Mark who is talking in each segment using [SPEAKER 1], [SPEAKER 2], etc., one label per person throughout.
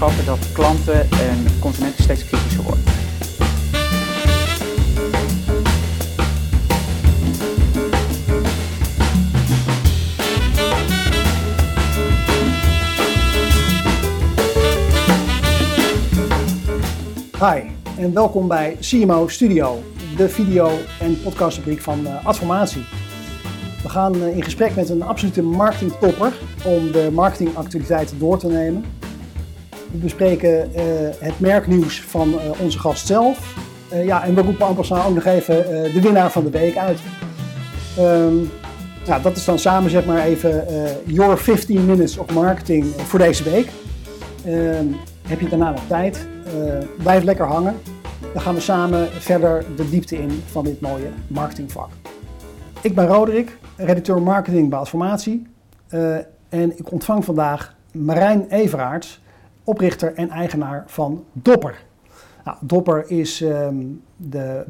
[SPEAKER 1] dat klanten en consumenten steeds kritischer worden.
[SPEAKER 2] Hi en welkom bij CMO Studio, de video- en podcastrubriek van uh, Adformatie. We gaan uh, in gesprek met een absolute marketingtopper om de marketingactiviteiten door te nemen. We bespreken uh, het merknieuws van onze gast zelf. ja, en we roepen en passant ook nog even de winnaar van de week uit. Um, dat is dan samen zeg maar even your 15 minutes of marketing voor deze week. Ehm, heb je daarna nog tijd? blijf lekker hangen. Dan gaan we samen verder de diepte in van dit mooie marketingvak. Ik ben Roderick, redacteur marketing bij Adformatie. En ik ontvang vandaag Marijn Everaerts, oprichter en eigenaar van Dopper. Nou, Dopper is um, de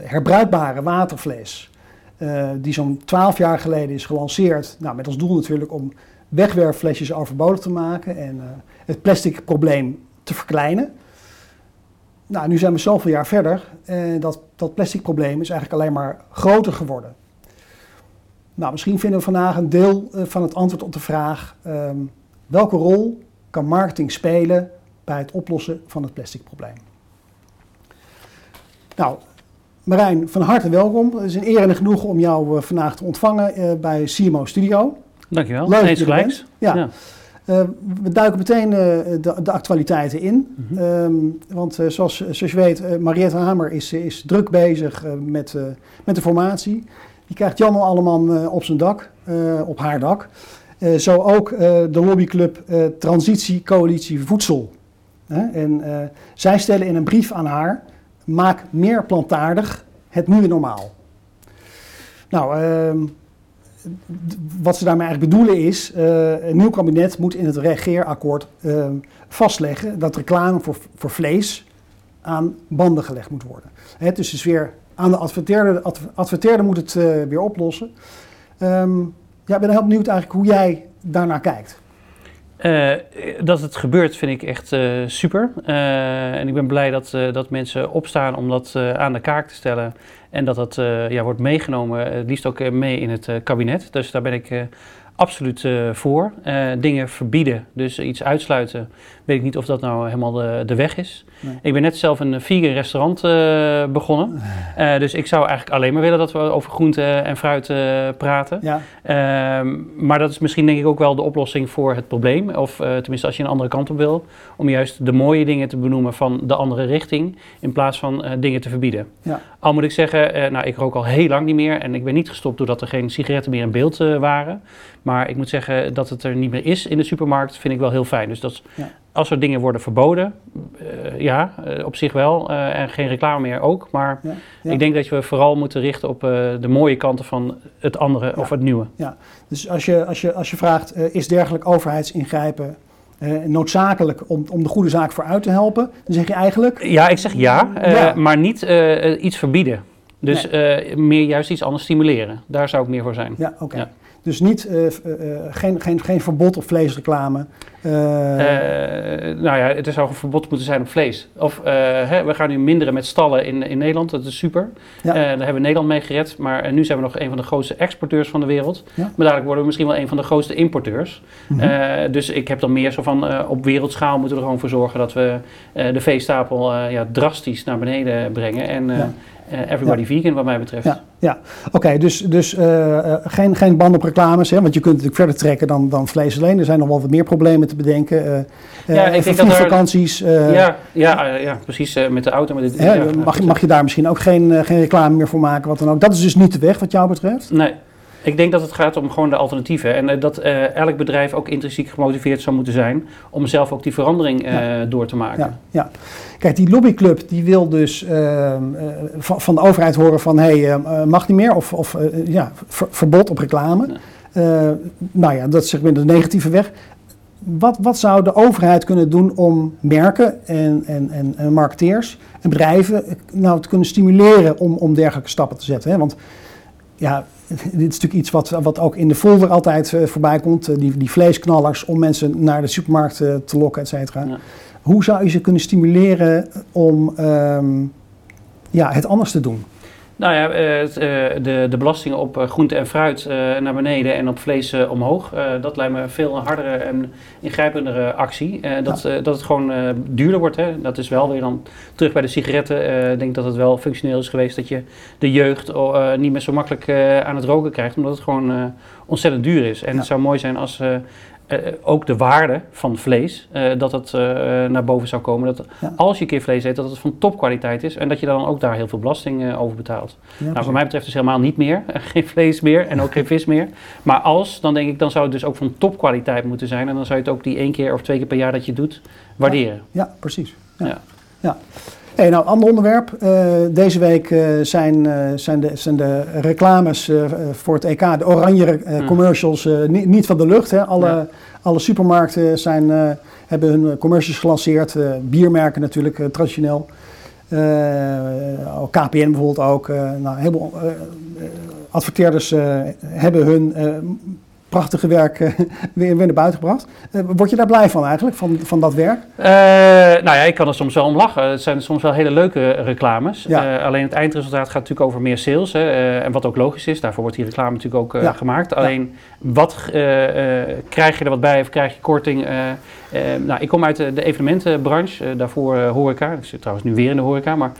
[SPEAKER 2] herbruikbare waterfles uh, die zo'n 12 jaar geleden is gelanceerd. Nou, met als doel natuurlijk om wegwerpflesjes overbodig te maken en uh, het plastic probleem te verkleinen. Nou, nu zijn we zoveel jaar verder en dat, dat plastic probleem is eigenlijk alleen maar groter geworden. Nou, misschien vinden we vandaag een deel eh, van het antwoord op de vraag: um, welke rol kan marketing spelen bij het oplossen van het plastic probleem? Nou, Marijn, van harte welkom. Het is een eer en een genoegen om jou uh, vandaag te ontvangen uh, bij CMO Studio.
[SPEAKER 3] Dankjewel. Leuk je gelijk.
[SPEAKER 2] Ja. ja. Uh, we duiken meteen de, de, actualiteiten in. Mm -hmm. um, want zoals, zoals je weet, Mariette Hamer is, is druk bezig met, met de formatie. Die krijgt Jan allemaal uh, op zijn dak, op haar dak. Uh, zo ook de lobbyclub Transitie Coalitie Voedsel. en zij stellen in een brief aan haar: maak meer plantaardig het nieuwe normaal. Nou, ehm, wat ze daarmee eigenlijk bedoelen is: een nieuw kabinet moet in het regeerakkoord ehm, vastleggen dat reclame voor, voor vlees aan banden gelegd moet worden. Hè, dus is weer aan de adverteerder, adverteerder moet het uh, weer oplossen. Um, ja, ik ben heel benieuwd eigenlijk hoe jij daarnaar kijkt.
[SPEAKER 3] Uh, dat het gebeurt vind ik echt uh, super. en ik ben blij dat, dat mensen opstaan om dat aan de kaak te stellen. En dat dat ja, wordt meegenomen, het liefst ook mee in het kabinet. Dus daar ben ik absoluut voor. dingen verbieden, dus iets uitsluiten, weet ik niet of dat nou helemaal de, de weg is. Nee. Ik ben net zelf een vegan restaurant uh, begonnen. Uh, dus ik zou eigenlijk alleen maar willen dat we over groente en fruit uh, praten. Ja. Ehm, maar dat is misschien denk ik ook wel de oplossing voor het probleem. Of tenminste als je een andere kant op wil. Om juist de mooie dingen te benoemen van de andere richting. In plaats van dingen te verbieden. Ja. Al moet ik zeggen, nou ik rook al heel lang niet meer. En ik ben niet gestopt doordat er geen sigaretten meer in beeld waren. Maar ik moet zeggen dat het er niet meer is in de supermarkt vind ik wel heel fijn. Dus dat ja als er dingen worden verboden, uh, ja, uh, op zich wel. Uh, en geen reclame meer ook. Maar ja, ja. ik denk dat we vooral moeten richten op de mooie kanten van het andere ja. of het nieuwe.
[SPEAKER 2] Ja, dus als je, als je, als je vraagt, is dergelijk overheidsingrijpen noodzakelijk om, om de goede zaak vooruit te helpen? Dan zeg je eigenlijk...
[SPEAKER 3] Ja, ik zeg ja, maar niet iets verbieden. Dus nee. meer juist iets anders stimuleren. Daar zou ik meer voor zijn.
[SPEAKER 2] Ja, oké. Okay. Dus niet, uh, uh, geen, geen, geen verbod op vleesreclame.
[SPEAKER 3] Uh, nou ja, er zou een verbod moeten zijn op vlees. Of hè, we gaan nu minderen met stallen in, in Nederland, dat is super. Ja. daar hebben we Nederland mee gered. Maar nu zijn we nog een van de grootste exporteurs van de wereld. Ja. Maar dadelijk worden we misschien wel een van de grootste importeurs. Mm -hmm. dus ik heb dan meer zo van, op wereldschaal moeten we er gewoon voor zorgen dat we de veestapel ja, drastisch naar beneden brengen. En ja. Everybody ja. vegan wat mij betreft.
[SPEAKER 2] Ja, ja. oké, okay, dus, dus geen, geen band op reclames, hè? want je kunt natuurlijk verder trekken dan, dan vlees alleen. Er zijn nog wel wat meer problemen te bedenken. Uh, ja, ik denk dat er, vakanties.
[SPEAKER 3] Ja, ja, ja, precies. met de auto. Met de,
[SPEAKER 2] mag, mag je daar misschien ook geen, geen reclame meer voor maken? Wat dan ook. Dat is dus niet de weg wat jou betreft?
[SPEAKER 3] Nee. Ik denk dat het gaat om gewoon de alternatieven. En uh, dat uh, elk bedrijf ook intrinsiek gemotiveerd zou moeten zijn om zelf ook die verandering ja. door te maken.
[SPEAKER 2] Ja, ja. Kijk, die lobbyclub die wil dus ehm, van, van, de overheid horen van hé, hey, mag niet meer of, of ja, ver, verbod op reclame. Ja. nou ja, dat is zeg maar de negatieve weg. Wat, wat zou de overheid kunnen doen om merken en, en, en, en marketeers en bedrijven nou te kunnen stimuleren om, om dergelijke stappen te zetten? Hè? Want ja, dit is natuurlijk iets wat, wat ook in de folder altijd uh, voorbij komt. Uh, die, die vleesknallers om mensen naar de supermarkt uh, te lokken, et cetera. Ja. Hoe zou je ze kunnen stimuleren om ehm, ja, het anders te doen?
[SPEAKER 3] Nou ja, eh, eh, de, de belastingen op eh, groente en fruit naar beneden en op vlees omhoog. dat lijkt me een veel hardere en ingrijpendere actie. Dat, dat het gewoon duurder wordt. Hè. Dat is wel weer dan terug bij de sigaretten. Ik denk dat het wel functioneel is geweest dat je de jeugd oh, niet meer zo makkelijk aan het roken krijgt. Omdat het gewoon ontzettend duur is. En
[SPEAKER 2] Ja.
[SPEAKER 3] het zou mooi zijn als... eh, ook de waarde van vlees, eh, dat het eh, naar boven zou komen. Dat
[SPEAKER 2] Ja.
[SPEAKER 3] als je een keer vlees eet, dat het van topkwaliteit is. En dat je dan ook daar heel veel belasting over betaalt.
[SPEAKER 2] Ja,
[SPEAKER 3] Nou, wat mij betreft dus helemaal niet meer. Geen vlees meer en ook geen vis meer. Maar als, dan denk ik, dan zou het dus ook van topkwaliteit moeten zijn. En dan zou je het ook die één keer of twee keer per jaar dat je doet, waarderen.
[SPEAKER 2] Ja, precies. Ja.
[SPEAKER 3] Ja.
[SPEAKER 2] Ja. Hey, nou, ander onderwerp. Eh, deze week eh, zijn, eh, zijn, de, zijn de reclames voor het EK, de oranje
[SPEAKER 3] Hmm.
[SPEAKER 2] commercials, niet, niet van de lucht. Hè. Alle,
[SPEAKER 3] Ja.
[SPEAKER 2] alle supermarkten zijn, hebben hun commercials gelanceerd. biermerken natuurlijk, traditioneel. Ook KPN bijvoorbeeld ook. nou, eh, eh, adverteerders hebben hun prachtige werk eh, weer, weer naar buiten gebracht. Eh, word je daar blij van eigenlijk, van, van dat werk?
[SPEAKER 3] Eh, nou ja, ik kan er soms wel om lachen. Het zijn soms wel hele leuke reclames.
[SPEAKER 2] Ja.
[SPEAKER 3] Alleen het eindresultaat gaat natuurlijk over meer sales. Hè, en wat ook logisch is, daarvoor wordt die reclame natuurlijk ook
[SPEAKER 2] Ja.
[SPEAKER 3] gemaakt. Alleen, wat krijg je er wat bij of krijg je korting? Nou, ik kom uit de, de evenementenbranche, daarvoor horeca. Ik zit trouwens nu weer in de horeca. Maar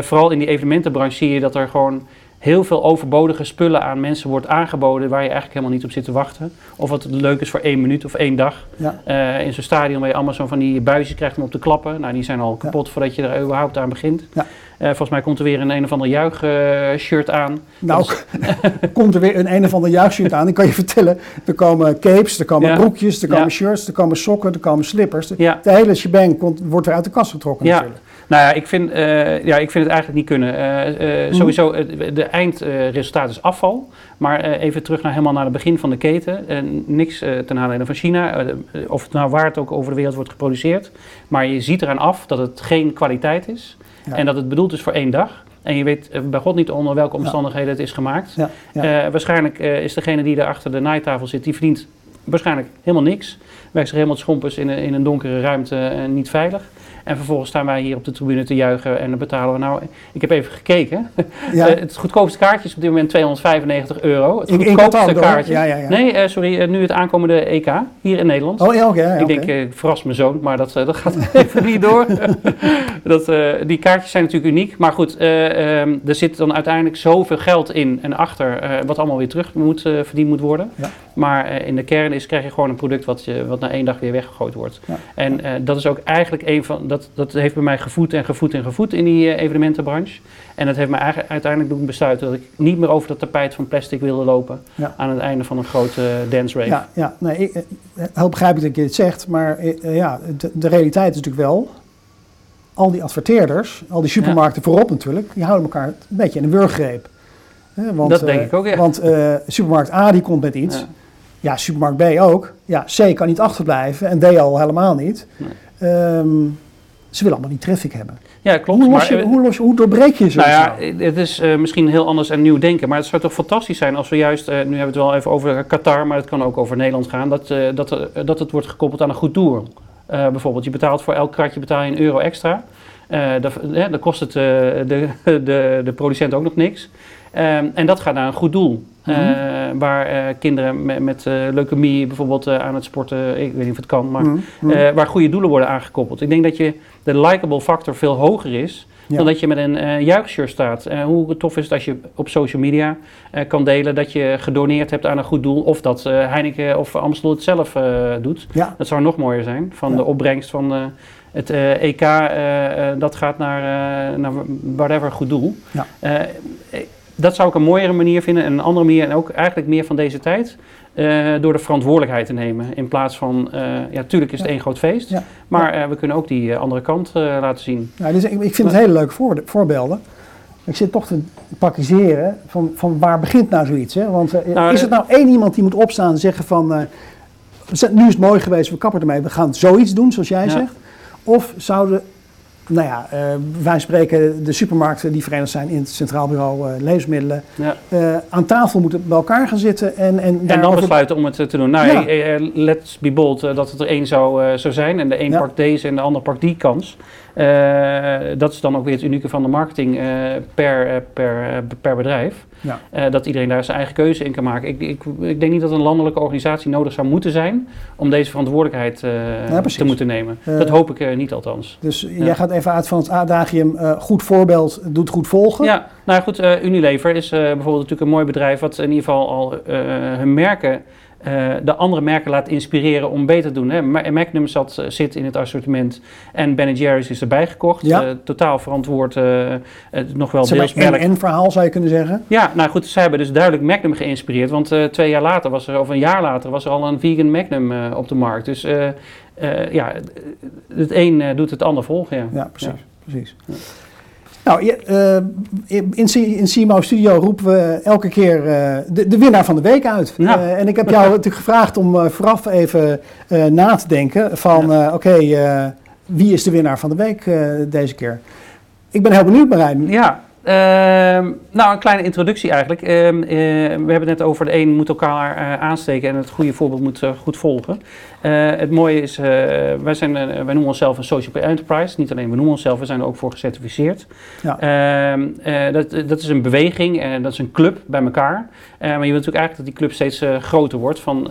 [SPEAKER 3] vooral in die evenementenbranche zie je dat er gewoon heel veel overbodige spullen aan mensen wordt aangeboden waar je eigenlijk helemaal niet op zit te wachten. Of wat leuk is voor één minuut of één dag.
[SPEAKER 2] Ja.
[SPEAKER 3] Eh, in zo'n stadion waar je allemaal zo van die buisjes krijgt om op te klappen. Nou, die zijn al kapot voordat je er überhaupt aan begint.
[SPEAKER 2] Ja.
[SPEAKER 3] Eh, volgens mij komt er weer een een of ander juich-shirt aan.
[SPEAKER 2] Nou,
[SPEAKER 3] Dat
[SPEAKER 2] komt er weer een een of ander juichtshirt aan. Ik kan je vertellen, er komen capes, er komen
[SPEAKER 3] Ja.
[SPEAKER 2] broekjes, er komen
[SPEAKER 3] Ja.
[SPEAKER 2] shirts, er komen sokken, er komen slippers. De,
[SPEAKER 3] Ja.
[SPEAKER 2] de hele shebang komt, wordt weer uit de kast getrokken
[SPEAKER 3] Ja.
[SPEAKER 2] natuurlijk.
[SPEAKER 3] Nou ja, ik vind, eh, ja, ik vind het eigenlijk niet kunnen. Eh, eh,
[SPEAKER 2] Mhm.
[SPEAKER 3] Sowieso, het de eindresultaat is afval. Maar eh, even terug naar helemaal naar het begin van de keten. Eh, niks eh, ten nadele van China. eh, of het nou waar het ook over de wereld wordt geproduceerd. Maar je ziet eraan af dat het geen kwaliteit is.
[SPEAKER 2] Ja.
[SPEAKER 3] En dat het bedoeld is voor één dag. En je weet eh, bij God niet onder welke omstandigheden het is gemaakt. Eh, waarschijnlijk eh, is degene die daar achter de naaitafel zit, die verdient waarschijnlijk helemaal niks. Werkt zich helemaal schompers in een, in een donkere ruimte en niet veilig. En vervolgens staan wij hier op de tribune te juichen en dan betalen we nou... Ik heb even gekeken.
[SPEAKER 2] Ja.
[SPEAKER 3] Eh, het goedkoopste kaartje is op dit moment 295 euro. Het
[SPEAKER 2] In- in
[SPEAKER 3] goedkoopste kaartje.
[SPEAKER 2] Ja, ja, ja.
[SPEAKER 3] Nee, eh, sorry, eh, nu het aankomende EK hier in Nederland.
[SPEAKER 2] Oh ja, oké. ja,
[SPEAKER 3] Ik denk, ik verras mijn zoon, maar dat, dat gaat even niet door. dat, die kaartjes zijn natuurlijk uniek. Maar goed, eh, ehm, er zit dan uiteindelijk zoveel geld in en achter, wat allemaal weer terug moet, verdiend moet worden.
[SPEAKER 2] Ja.
[SPEAKER 3] Maar in de kern is, krijg je gewoon een product wat, je, wat na één dag weer weggegooid wordt. En dat is ook eigenlijk een van, dat, dat heeft bij mij gevoed en gevoed en gevoed in die eh, evenementenbranche. En dat heeft me eigenlijk uiteindelijk doen besluiten dat ik niet meer over dat tapijt van plastic wilde lopen
[SPEAKER 2] Ja.
[SPEAKER 3] aan het einde van een grote eh, dance rave.
[SPEAKER 2] Ja, ja nee, ik, eh, heel begrijpelijk dat je dit zegt, maar ja, de, de realiteit is natuurlijk wel, al die adverteerders, al die supermarkten voorop natuurlijk, die houden elkaar een beetje in een wurggreep. Want,
[SPEAKER 3] Dat denk ik ook, ja.
[SPEAKER 2] Want supermarkt A die komt met iets,
[SPEAKER 3] Ja.
[SPEAKER 2] ja. supermarkt B ook, ja, C kan niet achterblijven en D al helemaal niet.
[SPEAKER 3] Nee.
[SPEAKER 2] Ehm, ze willen allemaal die traffic hebben.
[SPEAKER 3] Ja, klopt.
[SPEAKER 2] Hoe, los je, hoe, los hoe doorbreek je zoiets
[SPEAKER 3] Nou ja,
[SPEAKER 2] nou?
[SPEAKER 3] het is eh, misschien heel anders en nieuw denken, maar het zou toch fantastisch zijn als we juist, eh, nu hebben we het wel even over Qatar, maar het kan ook over Nederland gaan, dat, eh, dat, dat het wordt gekoppeld aan een goed doel. Bijvoorbeeld, je betaalt voor elk kratje betaal je een euro extra. Dan kost het de, de, de producent ook nog niks. Ehm, en dat gaat naar een goed doel.
[SPEAKER 2] Mhm.
[SPEAKER 3] Eh, waar eh, kinderen met, met eh, leukemie bijvoorbeeld aan het sporten, ik weet niet of het kan, maar
[SPEAKER 2] Mhm, mhm.
[SPEAKER 3] waar goede doelen worden aangekoppeld. Ik denk dat je de likable factor veel hoger is
[SPEAKER 2] Ja.
[SPEAKER 3] dan dat je met een eh juichshirt staat. Hoe tof is het als je op social media kan delen dat je gedoneerd hebt aan een goed doel of dat Heineken of Amstel het zelf doet.
[SPEAKER 2] ja,
[SPEAKER 3] Dat zou nog mooier zijn. Van
[SPEAKER 2] Ja.
[SPEAKER 3] de opbrengst van het EK, dat gaat naar, naar whatever goed doel.
[SPEAKER 2] Ja.
[SPEAKER 3] Dat zou ik een mooiere manier vinden en een andere manier en ook eigenlijk meer van deze tijd. eh, door de verantwoordelijkheid te nemen. In plaats van, eh, ja, tuurlijk is het
[SPEAKER 2] Ja.
[SPEAKER 3] één groot feest.
[SPEAKER 2] Ja.
[SPEAKER 3] Maar eh, we kunnen ook die andere kant laten zien.
[SPEAKER 2] Nou, dus ik, ik vind het hele leuke voor, voorbeelden. Ik zit toch te pakiseren van, van waar begint nou zoiets. Hè? Want
[SPEAKER 3] Nou,
[SPEAKER 2] is het nou één iemand die moet opstaan en zeggen van... nu is het mooi geweest, we kappen ermee, we gaan zoiets doen zoals jij
[SPEAKER 3] Ja.
[SPEAKER 2] zegt. Of zouden nou ja, eh, wij spreken de supermarkten die verenigd zijn in het Centraal Bureau eh, Levensmiddelen.
[SPEAKER 3] Ja.
[SPEAKER 2] eh, aan tafel moeten bij elkaar gaan zitten en, en,
[SPEAKER 3] En dan besluiten om het te doen. Nou,
[SPEAKER 2] Ja.
[SPEAKER 3] let's be bold dat het er één zou, zou zijn. En de een
[SPEAKER 2] Ja.
[SPEAKER 3] pakt deze en de ander pakt die kans. Dat is dan ook weer het unieke van de marketing per, per, per bedrijf.
[SPEAKER 2] Ja.
[SPEAKER 3] Eh, dat iedereen daar zijn eigen keuze in kan maken. Ik, ik, ik denk niet dat een landelijke organisatie nodig zou moeten zijn om deze verantwoordelijkheid eh,
[SPEAKER 2] Ja,
[SPEAKER 3] te moeten nemen.
[SPEAKER 2] Eh,
[SPEAKER 3] dat hoop ik niet althans.
[SPEAKER 2] Dus jij gaat even uit van het adagium, goed voorbeeld doet goed volgen.
[SPEAKER 3] Ja, nou goed, Unilever is bijvoorbeeld natuurlijk een mooi bedrijf wat in ieder geval al hun merken, eh, de andere merken laat inspireren om beter te doen. Hè. Ma- Magnum zat, eh, zit in het assortiment en Ben Jerry's is erbij gekocht.
[SPEAKER 2] Ja.
[SPEAKER 3] Eh, totaal verantwoord, eh, nog wel
[SPEAKER 2] Zeg
[SPEAKER 3] deels
[SPEAKER 2] maar
[SPEAKER 3] melk.
[SPEAKER 2] en verhaal zou je kunnen zeggen.
[SPEAKER 3] Ja, nou goed, zij hebben dus duidelijk Magnum geïnspireerd. Want twee jaar later, was er, of een jaar later, was er al een vegan Magnum op de markt. Dus ja, het een doet het ander volgen. Ja.
[SPEAKER 2] Ja, precies. precies. Nou, eh, in, in CMO Studio roepen we elke keer eh, de, de winnaar van de week uit.
[SPEAKER 3] Ja.
[SPEAKER 2] Eh, en ik heb jou natuurlijk gevraagd om vooraf even na te denken van, oké, wie is de winnaar van de week deze keer? Ik ben heel benieuwd, Marijn.
[SPEAKER 3] Ja, ehm, nou een kleine introductie eigenlijk. Ehm, eh, we hebben het net over de een moet elkaar eh, aansteken en het goede voorbeeld moet eh, goed volgen. Het mooie is, wij, zijn, wij noemen onszelf een social enterprise. Niet alleen we noemen onszelf, we zijn er ook voor gecertificeerd.
[SPEAKER 2] Ja.
[SPEAKER 3] Ehm, eh, dat, dat is een beweging en dat is een club bij elkaar. Maar je wilt natuurlijk eigenlijk dat die club steeds groter wordt van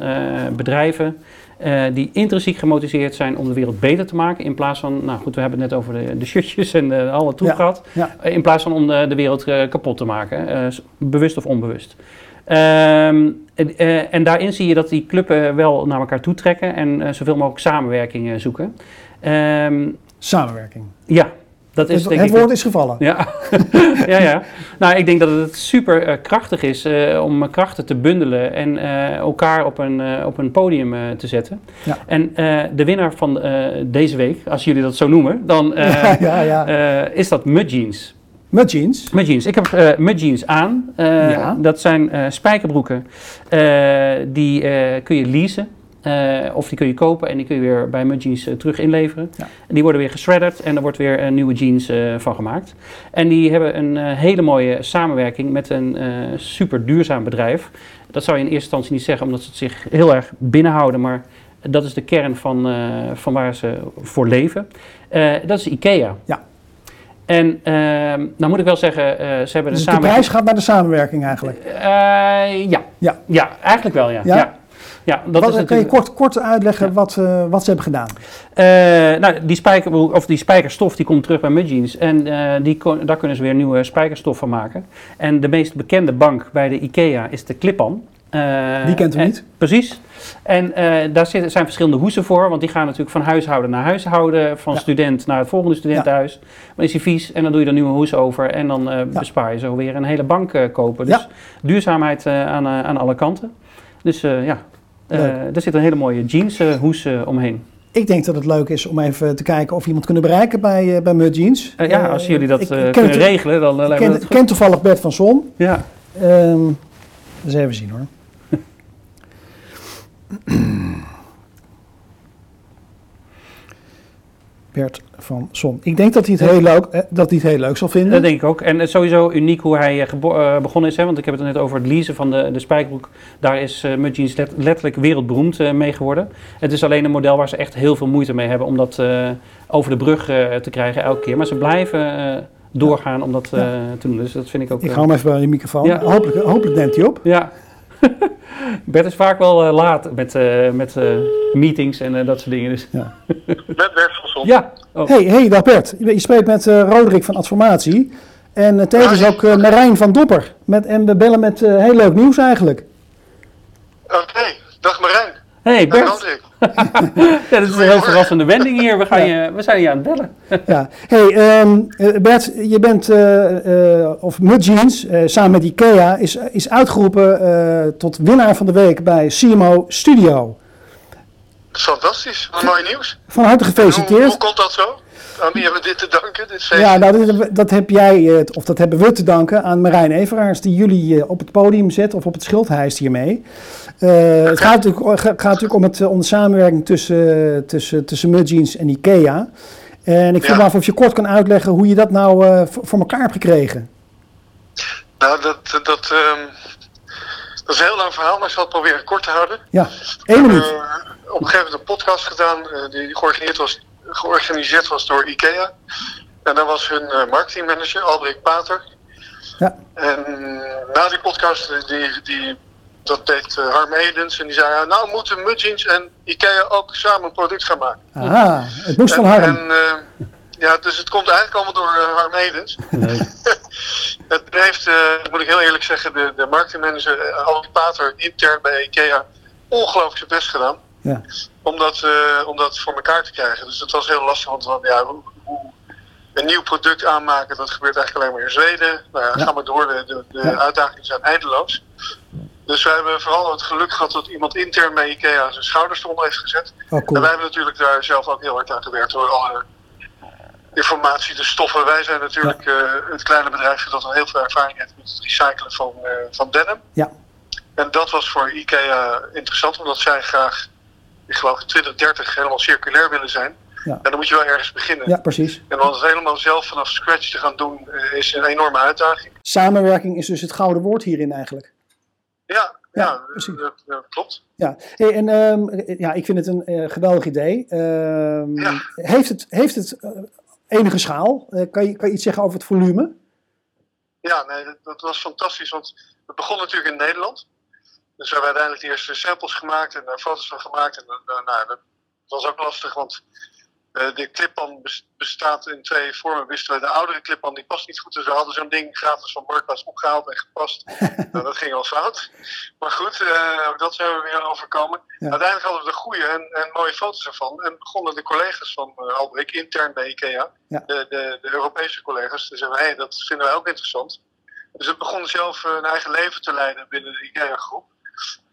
[SPEAKER 3] bedrijven. Eh, die intrinsiek gemotiveerd zijn om de wereld beter te maken. In plaats van, nou goed, we hebben het net over de, de shirtjes en de, alle troep
[SPEAKER 2] Ja.
[SPEAKER 3] gehad.
[SPEAKER 2] Ja.
[SPEAKER 3] Eh, In plaats van om de, de wereld eh, kapot te maken, eh, bewust of onbewust. Ehm, en, eh, en daarin zie je dat die clubben wel naar elkaar toe trekken en eh, zoveel mogelijk samenwerking eh, zoeken. Ehm,
[SPEAKER 2] Samenwerking.
[SPEAKER 3] ja, dat is
[SPEAKER 2] het het woord is gevallen.
[SPEAKER 3] Ja. ja, ja. Nou, ik denk dat het super eh, krachtig is eh, om krachten te bundelen en eh, elkaar op een, op een podium te zetten.
[SPEAKER 2] Ja.
[SPEAKER 3] En de winnaar van deze week, als jullie dat zo noemen, dan
[SPEAKER 2] ja, ja, ja.
[SPEAKER 3] is dat Mud Jeans.
[SPEAKER 2] Met jeans.
[SPEAKER 3] Mud jeans. Ik heb eh mud jeans aan.
[SPEAKER 2] Ja.
[SPEAKER 3] Dat zijn spijkerbroeken. Die kun je leasen. Eh, of die kun je kopen en die kun je weer bij Mud Jeans eh, terug inleveren.
[SPEAKER 2] Ja.
[SPEAKER 3] En die worden weer geschredderd en er wordt weer een nieuwe jeans eh, van gemaakt. En die hebben een eh, hele mooie samenwerking met een eh, super duurzaam bedrijf. Dat zou je in eerste instantie niet zeggen omdat ze het zich heel erg binnenhouden, maar dat is de kern van, eh, van waar ze voor leven. Eh, dat is IKEA.
[SPEAKER 2] Ja.
[SPEAKER 3] En ehm nou moet ik wel zeggen, eh, ze hebben
[SPEAKER 2] Dus
[SPEAKER 3] een
[SPEAKER 2] de
[SPEAKER 3] samenwerking...
[SPEAKER 2] prijs gaat naar de samenwerking eigenlijk.
[SPEAKER 3] Eh, ja.
[SPEAKER 2] Ja.
[SPEAKER 3] ja, eigenlijk wel ja.
[SPEAKER 2] Ja?
[SPEAKER 3] ja. Ja. dat
[SPEAKER 2] Wat,
[SPEAKER 3] is
[SPEAKER 2] je kort, kort uitleggen
[SPEAKER 3] Ja.
[SPEAKER 2] wat, eh, wat ze hebben gedaan?
[SPEAKER 3] Eh, nou, die, spijker, of die spijkerstof die komt terug bij Mudjeans en eh, die, kon- daar kunnen ze weer nieuwe spijkerstof van maken. En de meest bekende bank bij de IKEA is de Clip-On. Eh,
[SPEAKER 2] Die kent u niet?
[SPEAKER 3] Precies. En daar zijn verschillende hoesen voor, want die gaan natuurlijk van huishouden naar huishouden, van
[SPEAKER 2] Ja.
[SPEAKER 3] student naar het volgende studentenhuis. Dan is hij vies en dan doe je er nieuwe hoes over en dan bespaar je zo weer een hele bank kopen. Dus
[SPEAKER 2] Ja.
[SPEAKER 3] duurzaamheid aan, aan alle kanten. Dus ja. Er zit een hele mooie jeans eh, hoes eh, omheen.
[SPEAKER 2] Ik denk dat het leuk is om even te kijken of we iemand kunnen bereiken bij, eh, bij Mud Jeans.
[SPEAKER 3] Eh, ja,
[SPEAKER 2] Eh,
[SPEAKER 3] als jullie dat eh, kunnen
[SPEAKER 2] het-
[SPEAKER 3] regelen, dan eh, lijkt me
[SPEAKER 2] ken,
[SPEAKER 3] dat
[SPEAKER 2] ik
[SPEAKER 3] goed.
[SPEAKER 2] ken toevallig Bert van Son.
[SPEAKER 3] Ja.
[SPEAKER 2] Ehm eens even zien hoor. Bert van Son. Ik denk dat hij het heel leuk, eh, dat hij het heel leuk zal vinden.
[SPEAKER 3] Dat denk ik ook. En het is sowieso uniek hoe hij eh, eh, begonnen is. Hè? Want ik heb het net over het leasen van de, de spijkerbroek. Daar is uh, let- letterlijk wereldberoemd mee geworden. Het is alleen een model waar ze echt heel veel moeite mee hebben om dat over de brug te krijgen elke keer. Maar ze blijven doorgaan om dat te doen. Dus dat vind ik ook...
[SPEAKER 2] ik ga hem even bij de microfoon.
[SPEAKER 3] Ja.
[SPEAKER 2] Hopelijk, hopelijk neemt hij op.
[SPEAKER 3] Ja. Bert is vaak wel eh, laat met, eh, met eh, meetings en eh, dat soort dingen. Dus.
[SPEAKER 4] Met Bert van.
[SPEAKER 3] Ja. Oh.
[SPEAKER 2] Hey, hey, dag Bert. Je spreekt met eh, Roderick van Adformatie. En uh, tevens ook uh, Marijn van Dopper. Met, en we bellen met uh, heel leuk nieuws eigenlijk.
[SPEAKER 4] Oké.
[SPEAKER 3] Hey
[SPEAKER 4] Dag
[SPEAKER 3] Bert. Ja, dat is een heel verrassende wending hier. We, gaan je, we zijn je aan het bellen.
[SPEAKER 2] ja. Hey, um, Bert, je bent, uh, uh, of Mudjeans, uh, samen met IKEA, is, is uitgeroepen tot winnaar van de week bij CMO Studio.
[SPEAKER 4] Fantastisch, wat mooi nieuws.
[SPEAKER 2] Van harte gefeliciteerd.
[SPEAKER 4] Hoe, hoe komt dat zo? Aan wie hebben we dit te danken? Dit
[SPEAKER 2] ja, nou, dat, dat, heb jij, of dat hebben we te danken aan Marijn Everaars, die jullie op het podium zet of op het schild hijst hiermee. Uh, het gaat natuurlijk, gaat natuurlijk om, het, om de samenwerking tussen, tussen, tussen Mudjeans en IKEA. En ik vroeg
[SPEAKER 4] Ja.
[SPEAKER 2] me af of je kort kan uitleggen hoe je dat nou eh, voor, elkaar hebt gekregen.
[SPEAKER 4] Nou, dat, dat, ehm, dat is een heel lang verhaal, maar ik zal het proberen kort te houden.
[SPEAKER 2] Ja, één minuut.
[SPEAKER 4] Eh, op een gegeven moment een podcast gedaan eh, die georganiseerd was, georganiseerd was door IKEA. En daar was hun eh, marketingmanager, Albrecht Pater.
[SPEAKER 2] Ja.
[SPEAKER 4] En na die podcast, eh, die, die, dat deed eh, Harm Edens. En die zei, ja, nou moeten Mudgeons en IKEA ook samen een product gaan maken.
[SPEAKER 2] Aha, het moest van Harm.
[SPEAKER 4] en, eh, ja, dus het komt eigenlijk allemaal door eh, Harm Edens. Het heeft, eh, moet ik heel eerlijk zeggen, de, de marketingmanager Albrecht Pater intern bij IKEA ongelooflijk zijn best gedaan.
[SPEAKER 2] Ja.
[SPEAKER 4] Om dat, eh, om dat voor elkaar te krijgen. Dus het was heel lastig, want ja, hoe, hoe een nieuw product aanmaken, dat gebeurt eigenlijk alleen maar in Zweden. Nou ja,
[SPEAKER 2] Ja.
[SPEAKER 4] ga maar door, de, de, de
[SPEAKER 2] Ja.
[SPEAKER 4] uitdagingen zijn eindeloos. Dus we hebben vooral het geluk gehad dat iemand intern bij IKEA zijn schouders eronder heeft gezet.
[SPEAKER 2] Oh,
[SPEAKER 4] En wij hebben natuurlijk daar zelf ook heel hard aan gewerkt door alle informatie, de stoffen. Wij zijn natuurlijk eh, het kleine bedrijfje dat al heel veel ervaring heeft met het recyclen van, eh, van denim.
[SPEAKER 2] Ja.
[SPEAKER 4] En dat was voor IKEA interessant, omdat zij graag, ik geloof in 2030, helemaal circulair willen zijn.
[SPEAKER 2] Ja.
[SPEAKER 4] En dan moet je wel ergens beginnen.
[SPEAKER 2] Ja, precies.
[SPEAKER 4] En om het helemaal zelf vanaf scratch te gaan doen, eh, is een enorme uitdaging.
[SPEAKER 2] Samenwerking is dus het gouden woord hierin eigenlijk.
[SPEAKER 4] Ja,
[SPEAKER 2] Ja,
[SPEAKER 4] ja,
[SPEAKER 2] precies.
[SPEAKER 4] dat, dat klopt.
[SPEAKER 2] Ja, hey, en ehm, ja, ik vind het een eh, geweldig idee. Ehm,
[SPEAKER 4] Ja.
[SPEAKER 2] Heeft het, heeft het eh, enige schaal? Kan, je, kan je iets zeggen over het volume?
[SPEAKER 4] Ja, nee, dat, dat was fantastisch, want het begon natuurlijk in Nederland. Dus we hebben uiteindelijk de eerste samples gemaakt en daar foto's van gemaakt. En eh, nou, dat was ook lastig, want eh, de clippan bes- bestaat in twee vormen. Wisten we, de oudere clippan die past niet goed. Dus we hadden zo'n ding gratis van Marktplaats opgehaald en gepast. nou, dat ging al fout. Maar goed, eh, ook dat zijn we weer overkomen.
[SPEAKER 2] Ja.
[SPEAKER 4] Uiteindelijk hadden we de goede en, en mooie foto's ervan. En begonnen de collega's van uh, Albrecht intern bij IKEA,
[SPEAKER 2] Ja.
[SPEAKER 4] de, de, de Europese collega's, te zeggen: hé, hey, dat vinden wij ook interessant. Dus het begon zelf eh, een eigen leven te leiden binnen de IKEA-groep.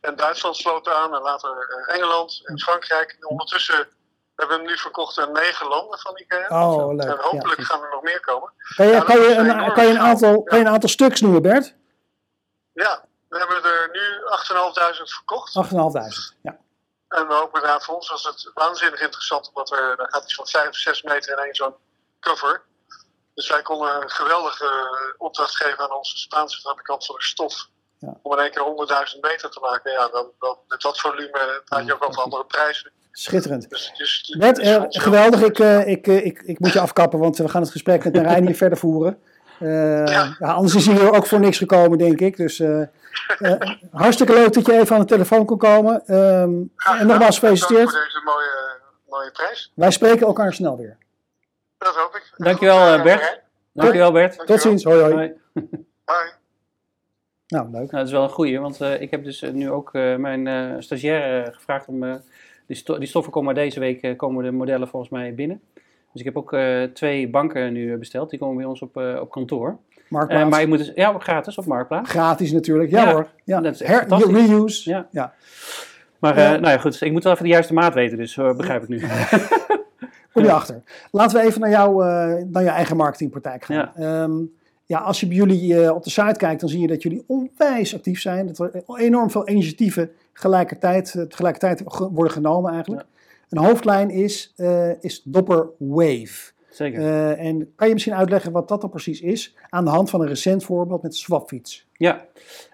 [SPEAKER 4] En Duitsland sloot aan en later eh, Engeland en Frankrijk. En ondertussen hebben we hem nu verkocht aan negen landen van IKEA.
[SPEAKER 2] Oh, leuk.
[SPEAKER 4] en
[SPEAKER 2] Ja.
[SPEAKER 4] hopelijk gaan er nog meer komen.
[SPEAKER 2] Kan je,
[SPEAKER 4] Ja,
[SPEAKER 2] kan je,
[SPEAKER 4] een
[SPEAKER 2] kan je, een, aantal,
[SPEAKER 4] Ja.
[SPEAKER 2] kan je een aantal stuks noemen, Bert? 8.500.
[SPEAKER 4] Ja, we hebben er nu 8.500 verkocht.
[SPEAKER 2] Ja.
[SPEAKER 4] En we hopen inderdaad, voor ons was het waanzinnig interessant, omdat er, daar gaat iets van 5, 6 meter in één zo'n cover. Dus wij konden een geweldige eh, opdracht geven aan onze Spaanse fabrikant van de stof.
[SPEAKER 2] Ja.
[SPEAKER 4] Om in één keer 100.000 meter te maken. Ja, dan, dan, met dat volume praat je ook over andere prijzen.
[SPEAKER 2] Schitterend.
[SPEAKER 4] Dus, dus,
[SPEAKER 2] Bert,
[SPEAKER 4] dus
[SPEAKER 2] eh, geweldig. Ik, eh, ik, eh, ik, ik moet je afkappen, want we gaan het gesprek met Marijn hier verder voeren. Eh,
[SPEAKER 4] Ja.
[SPEAKER 2] ja, anders is hij hier ook voor niks gekomen, denk ik. Dus eh, eh, hartstikke leuk dat je even aan de telefoon kon komen. Ehm,
[SPEAKER 4] Graag
[SPEAKER 2] en nogmaals gefeliciteerd.
[SPEAKER 4] voor deze mooie, mooie prijs.
[SPEAKER 2] Wij spreken elkaar snel weer.
[SPEAKER 4] Dat hoop ik.
[SPEAKER 3] Dankjewel, Bert. Dankjewel Bert.
[SPEAKER 2] Tot
[SPEAKER 4] Dankjewel.
[SPEAKER 2] ziens. Hoi hoi.
[SPEAKER 3] Hoi.
[SPEAKER 2] Nou, leuk.
[SPEAKER 3] Nou, dat is wel een goeie, want eh, ik heb dus eh, nu ook eh, mijn stagiaire eh, gevraagd om... die, sto- die stoffen komen deze week komen de modellen volgens mij binnen. Dus ik heb ook twee banken nu besteld. Die komen bij ons op, op kantoor.
[SPEAKER 2] Marktplaats.
[SPEAKER 3] Maar je moet dus, ja, gratis op Marktplaats.
[SPEAKER 2] Gratis natuurlijk. Ja,
[SPEAKER 3] Ja,
[SPEAKER 2] hoor. Ja.
[SPEAKER 3] dat is echt
[SPEAKER 2] Her-
[SPEAKER 3] fantastisch.
[SPEAKER 2] reuse.
[SPEAKER 3] Ja.
[SPEAKER 2] Ja.
[SPEAKER 3] Maar nou ja, goed, ik moet wel even de juiste maat weten, dus begrijp ik nu.
[SPEAKER 2] Kom je achter. Laten we even naar, jou, naar je eigen marketingpraktijk gaan.
[SPEAKER 3] Ja.
[SPEAKER 2] Ja. Ja, als je bij jullie eh, op de site kijkt, dan zie je dat jullie onwijs actief zijn. Dat er enorm veel initiatieven tegelijkertijd, eh, tegelijkertijd worden genomen eigenlijk. Een hoofdlijn is, eh, is Dopper Wave.
[SPEAKER 3] Zeker.
[SPEAKER 2] En kan je misschien uitleggen wat dat dan precies is? Aan de hand van een recent voorbeeld met Swapfiets.
[SPEAKER 3] Ja,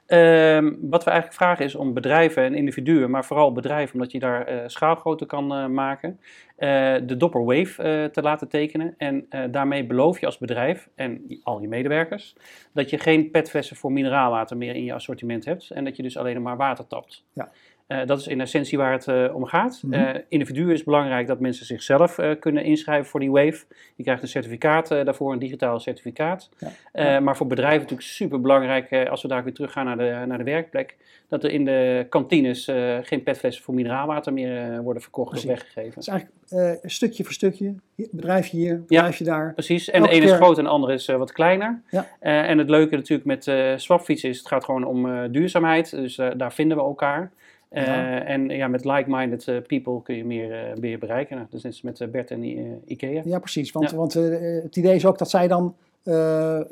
[SPEAKER 3] Ehm, wat we eigenlijk vragen is om bedrijven en individuen, maar vooral bedrijven, omdat je daar eh, schaalgrootte kan eh, maken, eh, de Dopper Wave te laten tekenen. En daarmee beloof je als bedrijf en al je medewerkers dat je geen petflessen voor mineraalwater meer in je assortiment hebt en dat je dus alleen maar water tapt.
[SPEAKER 2] Ja.
[SPEAKER 3] Eh, dat is in essentie waar het eh, om gaat. Individuen is belangrijk dat mensen zichzelf kunnen inschrijven voor die wave. Je krijgt een certificaat daarvoor, een digitaal certificaat.
[SPEAKER 2] Ja.
[SPEAKER 3] Maar voor bedrijven natuurlijk super belangrijk, als we daar weer teruggaan naar de, naar de werkplek, dat er in de kantines geen petflessen voor mineraalwater meer worden verkocht
[SPEAKER 2] Precies.
[SPEAKER 3] of weggegeven.
[SPEAKER 2] Is eigenlijk stukje voor stukje. Hier, Bedrijfje hier, bedrijfje daar.
[SPEAKER 3] Precies, en
[SPEAKER 2] Elke
[SPEAKER 3] de ene is groot en de andere is wat kleiner.
[SPEAKER 2] Ja.
[SPEAKER 3] En het leuke natuurlijk met swapfietsen is, het gaat gewoon om duurzaamheid. Dus daar vinden we elkaar. Eh,
[SPEAKER 2] Ja.
[SPEAKER 3] En ja, met like-minded eh, people kun je meer, eh, meer bereiken. Nou, dus met Bert en Ikea.
[SPEAKER 2] Ja, precies. Want,
[SPEAKER 3] Ja.
[SPEAKER 2] want het idee is ook dat zij dan eh, eh,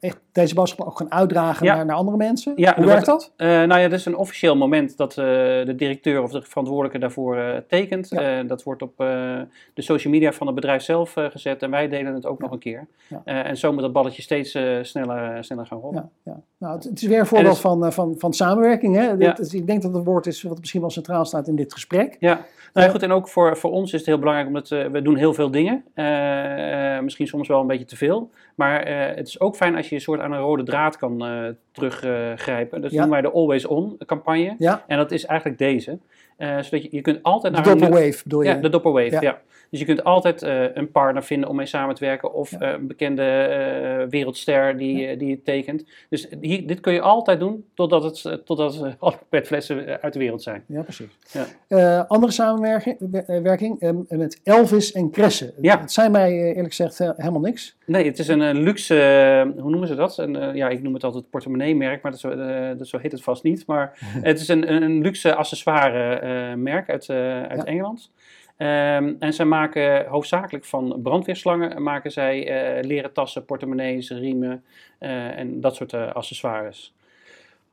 [SPEAKER 2] echt deze boodschap ook gaan uitdragen
[SPEAKER 3] Ja.
[SPEAKER 2] naar, naar andere mensen?
[SPEAKER 3] Ja,
[SPEAKER 2] Hoe
[SPEAKER 3] er
[SPEAKER 2] werkt dat?
[SPEAKER 3] Eh, nou ja, dat is een officieel moment dat de directeur of de verantwoordelijke daarvoor tekent.
[SPEAKER 2] Ja.
[SPEAKER 3] Dat wordt op de social media van het bedrijf zelf gezet en wij delen het ook nog een keer. En zo moet dat balletje steeds sneller, sneller gaan rollen.
[SPEAKER 2] Ja, ja. Nou, het, het is weer een voorbeeld
[SPEAKER 3] dus-
[SPEAKER 2] van, van, van samenwerking. Hè? Dit ik denk dat het woord is wat misschien wel centraal staat in dit gesprek.
[SPEAKER 3] Ja, nou goed. En ook voor, voor ons is het heel belangrijk, omdat we doen heel veel dingen. Misschien soms wel een beetje te veel. Maar eh, het is ook fijn als je een soort aan een rode draad kan eh, teruggrijpen. dat
[SPEAKER 2] Ja.
[SPEAKER 3] noemen wij de Always On campagne.
[SPEAKER 2] Ja,
[SPEAKER 3] En dat is eigenlijk deze. Eh, zodat je, je kunt altijd
[SPEAKER 2] de
[SPEAKER 3] naar een-
[SPEAKER 2] Doppelwave bedoel je?
[SPEAKER 3] Ja, de Doppelwave,
[SPEAKER 2] Ja.
[SPEAKER 3] ja. Dus je kunt altijd eh, een partner vinden om mee samen te werken. Of
[SPEAKER 2] Ja.
[SPEAKER 3] eh, een bekende eh, wereldster die, die het tekent. Dus hier, dit kun je altijd doen totdat, het, totdat alle petflessen uit de wereld zijn.
[SPEAKER 2] Ja, precies.
[SPEAKER 3] Ja.
[SPEAKER 2] Andere samenwerking eh, werking, eh, met Elvis en Kresse.
[SPEAKER 3] Ja.
[SPEAKER 2] Het zijn mij eerlijk gezegd helemaal niks.
[SPEAKER 3] Nee, het is een luxe, hoe noemen ze dat? Een, ja, ik noem het altijd portemonnee-merk, maar dat zo, dat zo heet het vast niet. Maar het is een, een, luxe accessoire-merk uit, uit. Engeland. Ehm, en zij maken hoofdzakelijk van brandweerslangen, maken zij eh, leren tassen, portemonnees, riemen eh, en dat soort eh, accessoires.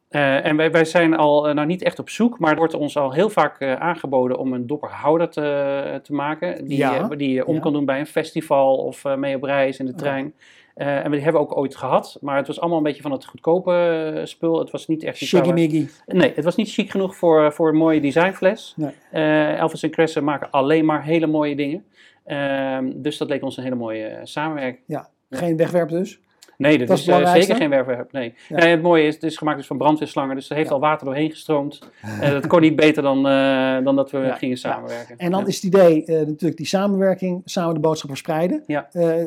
[SPEAKER 3] En wij, wij zijn al, nou niet echt op zoek, maar er wordt ons al heel vaak aangeboden om een dopperhouder te, te maken. Die,
[SPEAKER 2] Ja,
[SPEAKER 3] die je om
[SPEAKER 2] ja.
[SPEAKER 3] kan doen bij een festival of mee op reis in de
[SPEAKER 2] Oh.
[SPEAKER 3] Eh, en we hebben we ook ooit gehad, maar het was allemaal een beetje van het goedkope eh, spul. Het was niet echt
[SPEAKER 2] Shiggy
[SPEAKER 3] Nee, het was niet chic genoeg voor, voor een mooie designfles.
[SPEAKER 2] Nee.
[SPEAKER 3] Eh, Elvis en Crescent maken alleen maar hele mooie dingen. Ehm, dus dat leek ons een hele mooie eh, samenwerking.
[SPEAKER 2] Ja, geen wegwerp dus.
[SPEAKER 3] Nee, dat,
[SPEAKER 2] Dat is
[SPEAKER 3] eh, zeker geen werkwerp. Nee.
[SPEAKER 2] Ja.
[SPEAKER 3] Nee, het mooie is, het is gemaakt dus van brandweerslangen, dus er heeft
[SPEAKER 2] Ja.
[SPEAKER 3] al water doorheen gestroomd. Eh, dat kon niet beter dan, eh, dan dat we
[SPEAKER 2] Ja,
[SPEAKER 3] gingen samenwerken.
[SPEAKER 2] En dan is het idee natuurlijk die samenwerking, samen de boodschap verspreiden.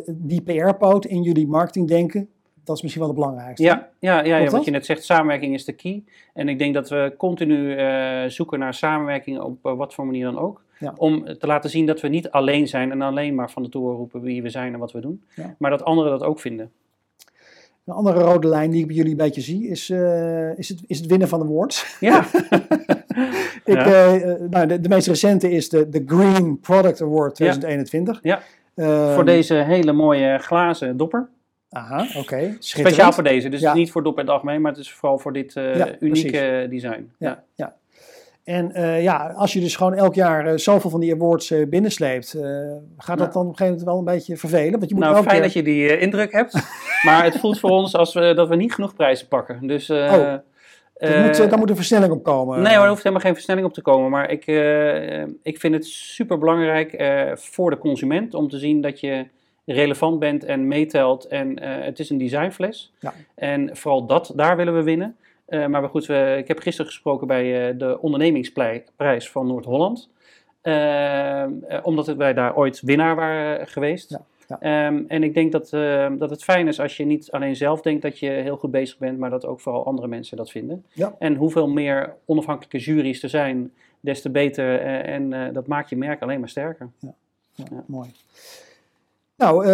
[SPEAKER 2] Die PR-poot in jullie marketingdenken, dat is misschien wel het belangrijkste.
[SPEAKER 3] Ja, ja, ja, wat je net zegt, samenwerking is de key. En ik denk dat we continu zoeken naar samenwerking op wat voor manier dan ook.
[SPEAKER 2] Ja.
[SPEAKER 3] Om te laten zien dat we niet alleen zijn en alleen maar van de toren roepen wie we zijn en wat we doen.
[SPEAKER 2] Ja.
[SPEAKER 3] Maar dat anderen dat ook vinden.
[SPEAKER 2] Een andere rode lijn die ik bij jullie een beetje zie, is, eh, is, het, is het winnen van de awards.
[SPEAKER 3] Ja,
[SPEAKER 2] Ik,
[SPEAKER 3] Ja.
[SPEAKER 2] eh, eh, nou, de, de meest recente is de, de Green Product Award 2021.
[SPEAKER 3] Ja.
[SPEAKER 2] Ehm,
[SPEAKER 3] voor deze hele mooie glazen dopper.
[SPEAKER 2] Aha, oké.
[SPEAKER 3] Speciaal voor deze. Dus
[SPEAKER 2] Ja.
[SPEAKER 3] niet voor dop het algemeen, maar het is vooral voor dit
[SPEAKER 2] Ja,
[SPEAKER 3] unieke design. Ja,
[SPEAKER 2] ja. En eh, ja, als je dus gewoon elk jaar eh, zoveel van die awards eh, binnensleept, gaat dat
[SPEAKER 3] Ja.
[SPEAKER 2] dan op een gegeven moment wel een beetje vervelen? Want je moet
[SPEAKER 3] Nou, fijn
[SPEAKER 2] keer...
[SPEAKER 3] dat je die indruk hebt. maar het voelt voor ons als we, dat we niet genoeg prijzen pakken. Dus,
[SPEAKER 2] Oh, moet, daar moet een versnelling op komen.
[SPEAKER 3] Nee, maar er hoeft helemaal geen versnelling op te komen. Maar ik, ik vind het super belangrijk voor de consument om te zien dat je relevant bent en meetelt. En het is een designfles.
[SPEAKER 2] Ja.
[SPEAKER 3] En vooral dat, daar willen we winnen. Eh, maar goed, we, ik heb gisteren gesproken bij eh, de ondernemingsprijs van Noord-Holland. Eh, omdat het- wij daar ooit winnaar waren geweest.
[SPEAKER 2] Ja, ja.
[SPEAKER 3] Ehm, en ik denk dat, dat het fijn is als je niet alleen zelf denkt dat je heel goed bezig bent, maar dat ook vooral andere mensen dat vinden.
[SPEAKER 2] Ja.
[SPEAKER 3] En hoeveel meer onafhankelijke juries er zijn, des te beter. en dat maakt je merk alleen maar sterker.
[SPEAKER 2] Ja,
[SPEAKER 3] Ja.
[SPEAKER 2] Mooi. Nou,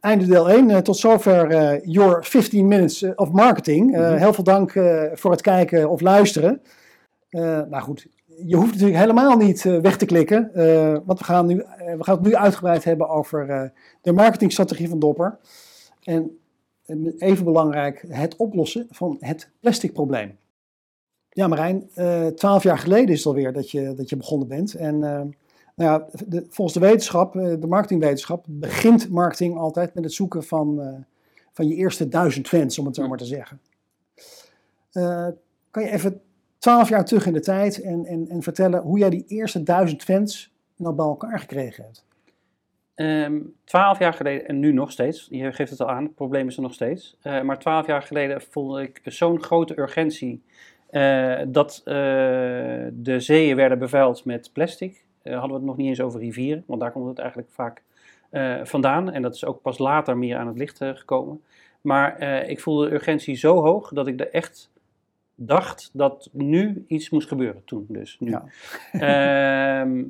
[SPEAKER 2] einde deel 1. tot zover eh, Your 15 Minutes eh, of Marketing. Eh,
[SPEAKER 3] Mhm.
[SPEAKER 2] Heel veel dank eh, voor het kijken of luisteren. Eh, nou goed, je hoeft natuurlijk helemaal niet eh, weg te klikken. eh, want we gaan, nu, eh, we gaan het nu uitgebreid hebben over eh, de marketingstrategie van Dopper. En eh, even belangrijk, het oplossen van het plastic probleem. Ja, Marijn, eh, twaalf jaar geleden is het alweer dat je, dat je begonnen bent. En eh, nou ja, de, volgens de wetenschap, eh, de marketingwetenschap, begint marketing altijd met het zoeken van, eh, van je eerste duizend fans, om het zo maar te zeggen. Eh, kan je even twaalf jaar terug in de tijd en, en, en vertellen hoe jij die eerste duizend fans nou bij elkaar gekregen hebt?
[SPEAKER 3] Ehm, Twaalf jaar geleden, en nu nog steeds, je geeft het al aan, het probleem is er nog steeds. Maar twaalf jaar geleden voelde ik zo'n grote urgentie dat de zeeën werden bevuild met plastic. Eh, hadden we het nog niet eens over rivieren, want daar komt het eigenlijk vaak eh, vandaan. En dat is ook pas later meer aan het licht eh, gekomen. Maar ik voelde de urgentie zo hoog dat ik er echt dacht dat nu iets moest gebeuren. Toen dus, nu.
[SPEAKER 2] Ja.
[SPEAKER 3] Ehm,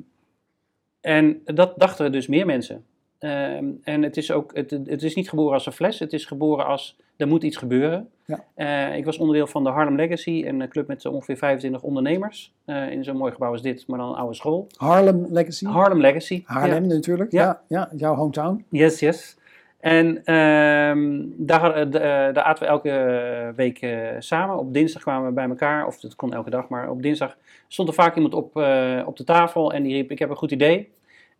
[SPEAKER 3] en dat dachten dus meer mensen. Ehm, en het is ook, het, het is niet geboren als een fles, het is geboren als er moet iets gebeuren.
[SPEAKER 2] Ja.
[SPEAKER 3] Eh, ik was onderdeel van de Harlem Legacy, een club met ongeveer 25 ondernemers. eh, in zo'n mooi gebouw als dit, maar dan een oude school.
[SPEAKER 2] Harlem Legacy?
[SPEAKER 3] Harlem Legacy.
[SPEAKER 2] Haarlem natuurlijk,
[SPEAKER 3] Ja.
[SPEAKER 2] ja. Ja, jouw hometown.
[SPEAKER 3] Yes, yes. En ehm, daar, eh, daar aten we elke week eh, samen. Op dinsdag kwamen we bij elkaar, of dat kon elke dag, maar op dinsdag stond er vaak iemand op, eh, op de tafel en die riep: Ik heb een goed idee.